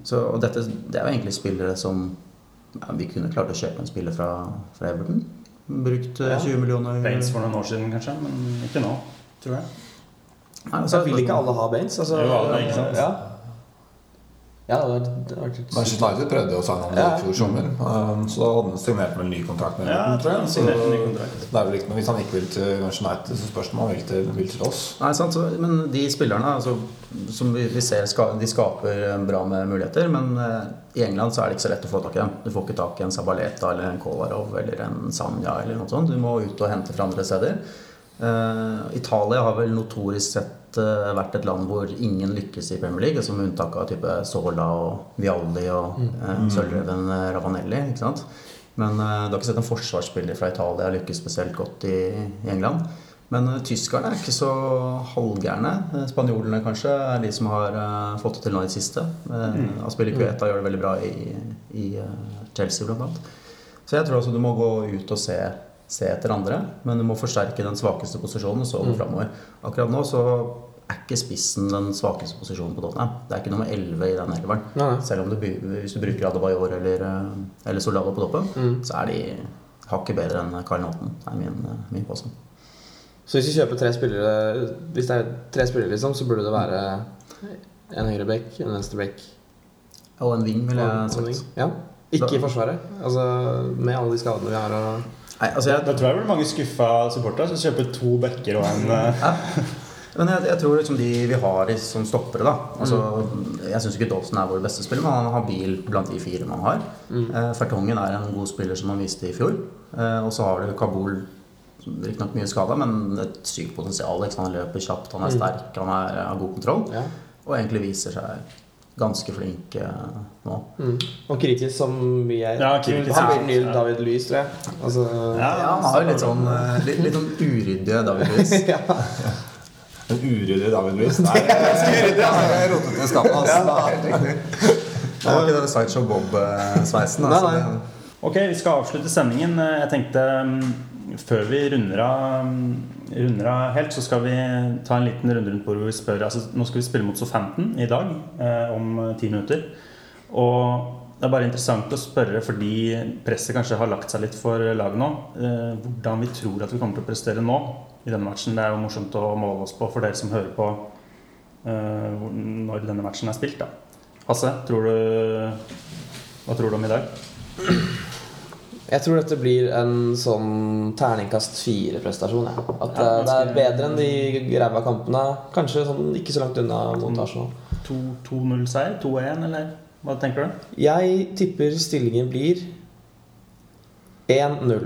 Så, og dette, det er jo egentlig spillere som ja, Vi kunne klart å kjøpe en spiller fra, fra Everton. Brukt eh, Ja. 20 millioner Baines for noen år siden, kanskje, men ikke nå, tror jeg. Nei, altså, Så vil ikke alle ha Baines? Altså, Jo, alle, ikke sant? Ja. Ja, det var, det var litt Manchester United prøvde å signe ham Ja. i fjor sommer. um, Så da hadde han signert med en ny kontrakt med Ja, tror jeg. Så en ny kontrakt. det er vel ikke noe Hvis han ikke vil til Manchester United, så spørs det om han vil til, vil til oss. Nei, sant, så, men de spillerne altså, som vi, vi ser, ska, de skaper eh, bra med muligheter. Men uh, i England så er det ikke så lett å få tak i dem. Du får ikke tak i en Sabaleta eller en Kolarov eller en Sanja eller noe sånt. Du må ut og hente fra andre steder. Eh, Italia har vel notorisk sett eh, vært et land hvor ingen lykkes i Premier League, som unntak av type Sola og Vialli og eh, sølvreven eh, Ravanelli. ikke sant? Men uh, du har ikke sett en forsvarsspiller fra Italia lykkes spesielt godt i, i England. Men uh, tyskerne er ikke så halvgærne. Spanjolene kanskje er de som har fått det til nå i det siste. Uh, Aspille Cueta gjør det veldig bra i, i Chelsea blant annet. Så jeg tror altså du må gå ut og se, se etter andre, men du må forsterke den svakeste posisjonen og så gå framover. Akkurat nå så er ikke spissen den svakeste posisjonen på Tottenham. Det er ikke nummer 11 i den elveren. Nei. Selv om du, hvis du bruker Adebayor eller, eh, eller Solado på toppen, så er de hakket bedre enn Carl Naughton, er min, eh, min påstand. Så hvis vi kjøper tre spillere Hvis det er tre spillere, liksom, så burde det være en høyre bekk, en venstre bekk Og en wing, ville jeg sagt. Ja. Ikke i Forsvaret. Altså med alle de skadene vi har og Nei, altså jeg, Da tror jeg det blir mange skuffa supportere som kjøper to bekker og en eh, Men jeg, jeg tror liksom de vi har i, som stoppere, da altså, Jeg syns ikke Dawson er vår beste spiller, men han har bil blant de fire man har. Eh, Fertongen er en god spiller som han viste i fjor. Eh, og så har du Kabul, riktignok mye skada, men et sykt potensial. Han løper kjapt, han er sterk, han er, har god kontroll. Ja. Og egentlig viser seg ganske flink eh, nå. Mm. Og kritisk som vi er. Ja, kritisk. Han blir ny David Louis, tror jeg. Altså, Ja, Ja, han har jo litt sånn, eh, litt, litt sånn uryddige David Luiz. Den uryddige David Luiz. Nei, ganske uryddig. Jeg rotet i skapet hans. Det var ikke den Sideshow Bob-sveisen. Altså. Ok, vi skal avslutte sendingen. Jeg tenkte mm, før vi runder av, runder av helt, så skal vi ta en liten runde rundt bordet hvor vi spør altså, Nå skal vi spille mot Southampton i dag eh, om eh, ti minutter. Og det er bare interessant å spørre, fordi presset kanskje har lagt seg litt for laget nå, eh, hvordan vi tror at vi kommer til å prestere nå i denne matchen. Det er jo morsomt å måle oss på for dere som hører på eh, når denne matchen er spilt. da. Hasse, tror du, hva tror du om i dag? Jeg tror dette blir en sånn terningkast fire-prestasjon. Ja. At Ja, eh, det er bedre enn de ræva kampene. Kanskje sånn ikke så langt unna mot Arsenal. 2-0-seier? 2-1, eller hva tenker du? Jeg tipper stillingen blir 1-0,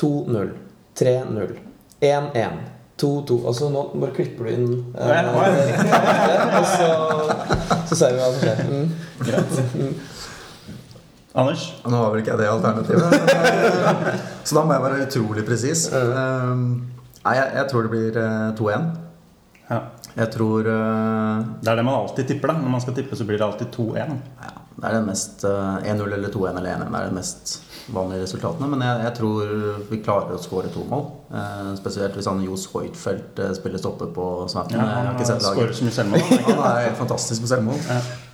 2-0, 3-0, 1-1, 2-2. Altså nå bare klipper du inn eh, Ja, ja. Og så, så ser vi hva som skjer. Mm. Anders? Nå har vel ikke jeg det alternativet. Så da må jeg være utrolig presis. Um, Nei, jeg, jeg tror det blir eh, 2-1. Ja. Jeg tror eh, Det er det man alltid tipper, da. Når man skal tippe, så blir det alltid 2-1. ja, Det er det mest eh, 1-0 eller 2-1 eller 1-1 er det mest vanlige resultatene. Men jeg, jeg tror vi klarer å skåre to mål. Eh, spesielt hvis han Johs Hoitfeldt eh, spiller stopper på Svecton. Ja, han har ikke sett laget. Han er helt fantastisk med selvmål.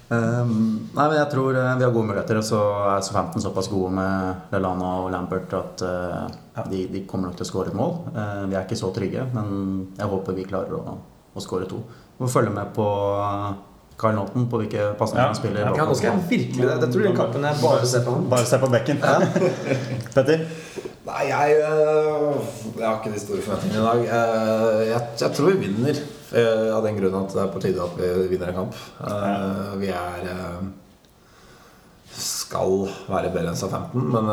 Ja. Um, nei, men jeg tror eh, vi har gode muligheter. Og så er Southampton såpass gode med Lallana og Lambert at eh, de, de kommer nok til å skåre et mål. Uh, vi er ikke så trygge, men jeg håper vi klarer å, å skåre to. Vi må følge med på Carl Kyle Naughton på hvilke pasninger Ja. han spiller. Ja, nå skal jeg virkelig det. Jeg tror den kampen er bare ser på ham. Bare se på bekken. Petter? Nei, jeg, jeg har ikke de store forventningene i dag. Eh, Jeg, jeg tror vi vinner. Eh, Av den grunn at det er på tide at vi vinner en kamp. Uh, Vi er uh, Skal være bedre enn Southampton, men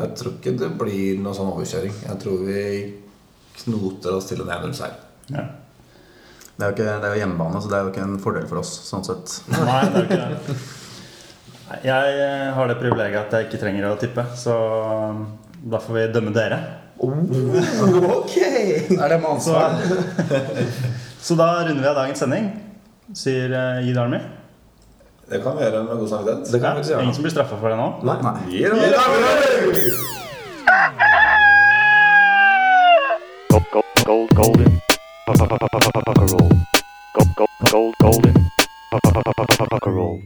jeg tror ikke det blir noe sånn overkjøring. Jeg tror vi knoter oss til en 1-0-seier. Ja. Det er, jo ikke, det er jo hjemmebane, så det er jo ikke en fordel for oss. sånn sett. Nei, det er jo ikke det. Jeg har det privilegiet at jeg ikke trenger å tippe, så da får vi dømme dere. Ok! Er det med Så, så da runder vi av dagens sending, sier uh, Gid Army. Det kan vi gjøre med god samvittighet. Det kan vi faktisk Ingen gjøre. som blir straffa for det nå? Nei. Gir det. Gold, gold, gold, golden. Gold, gold, gold, golden. Roll.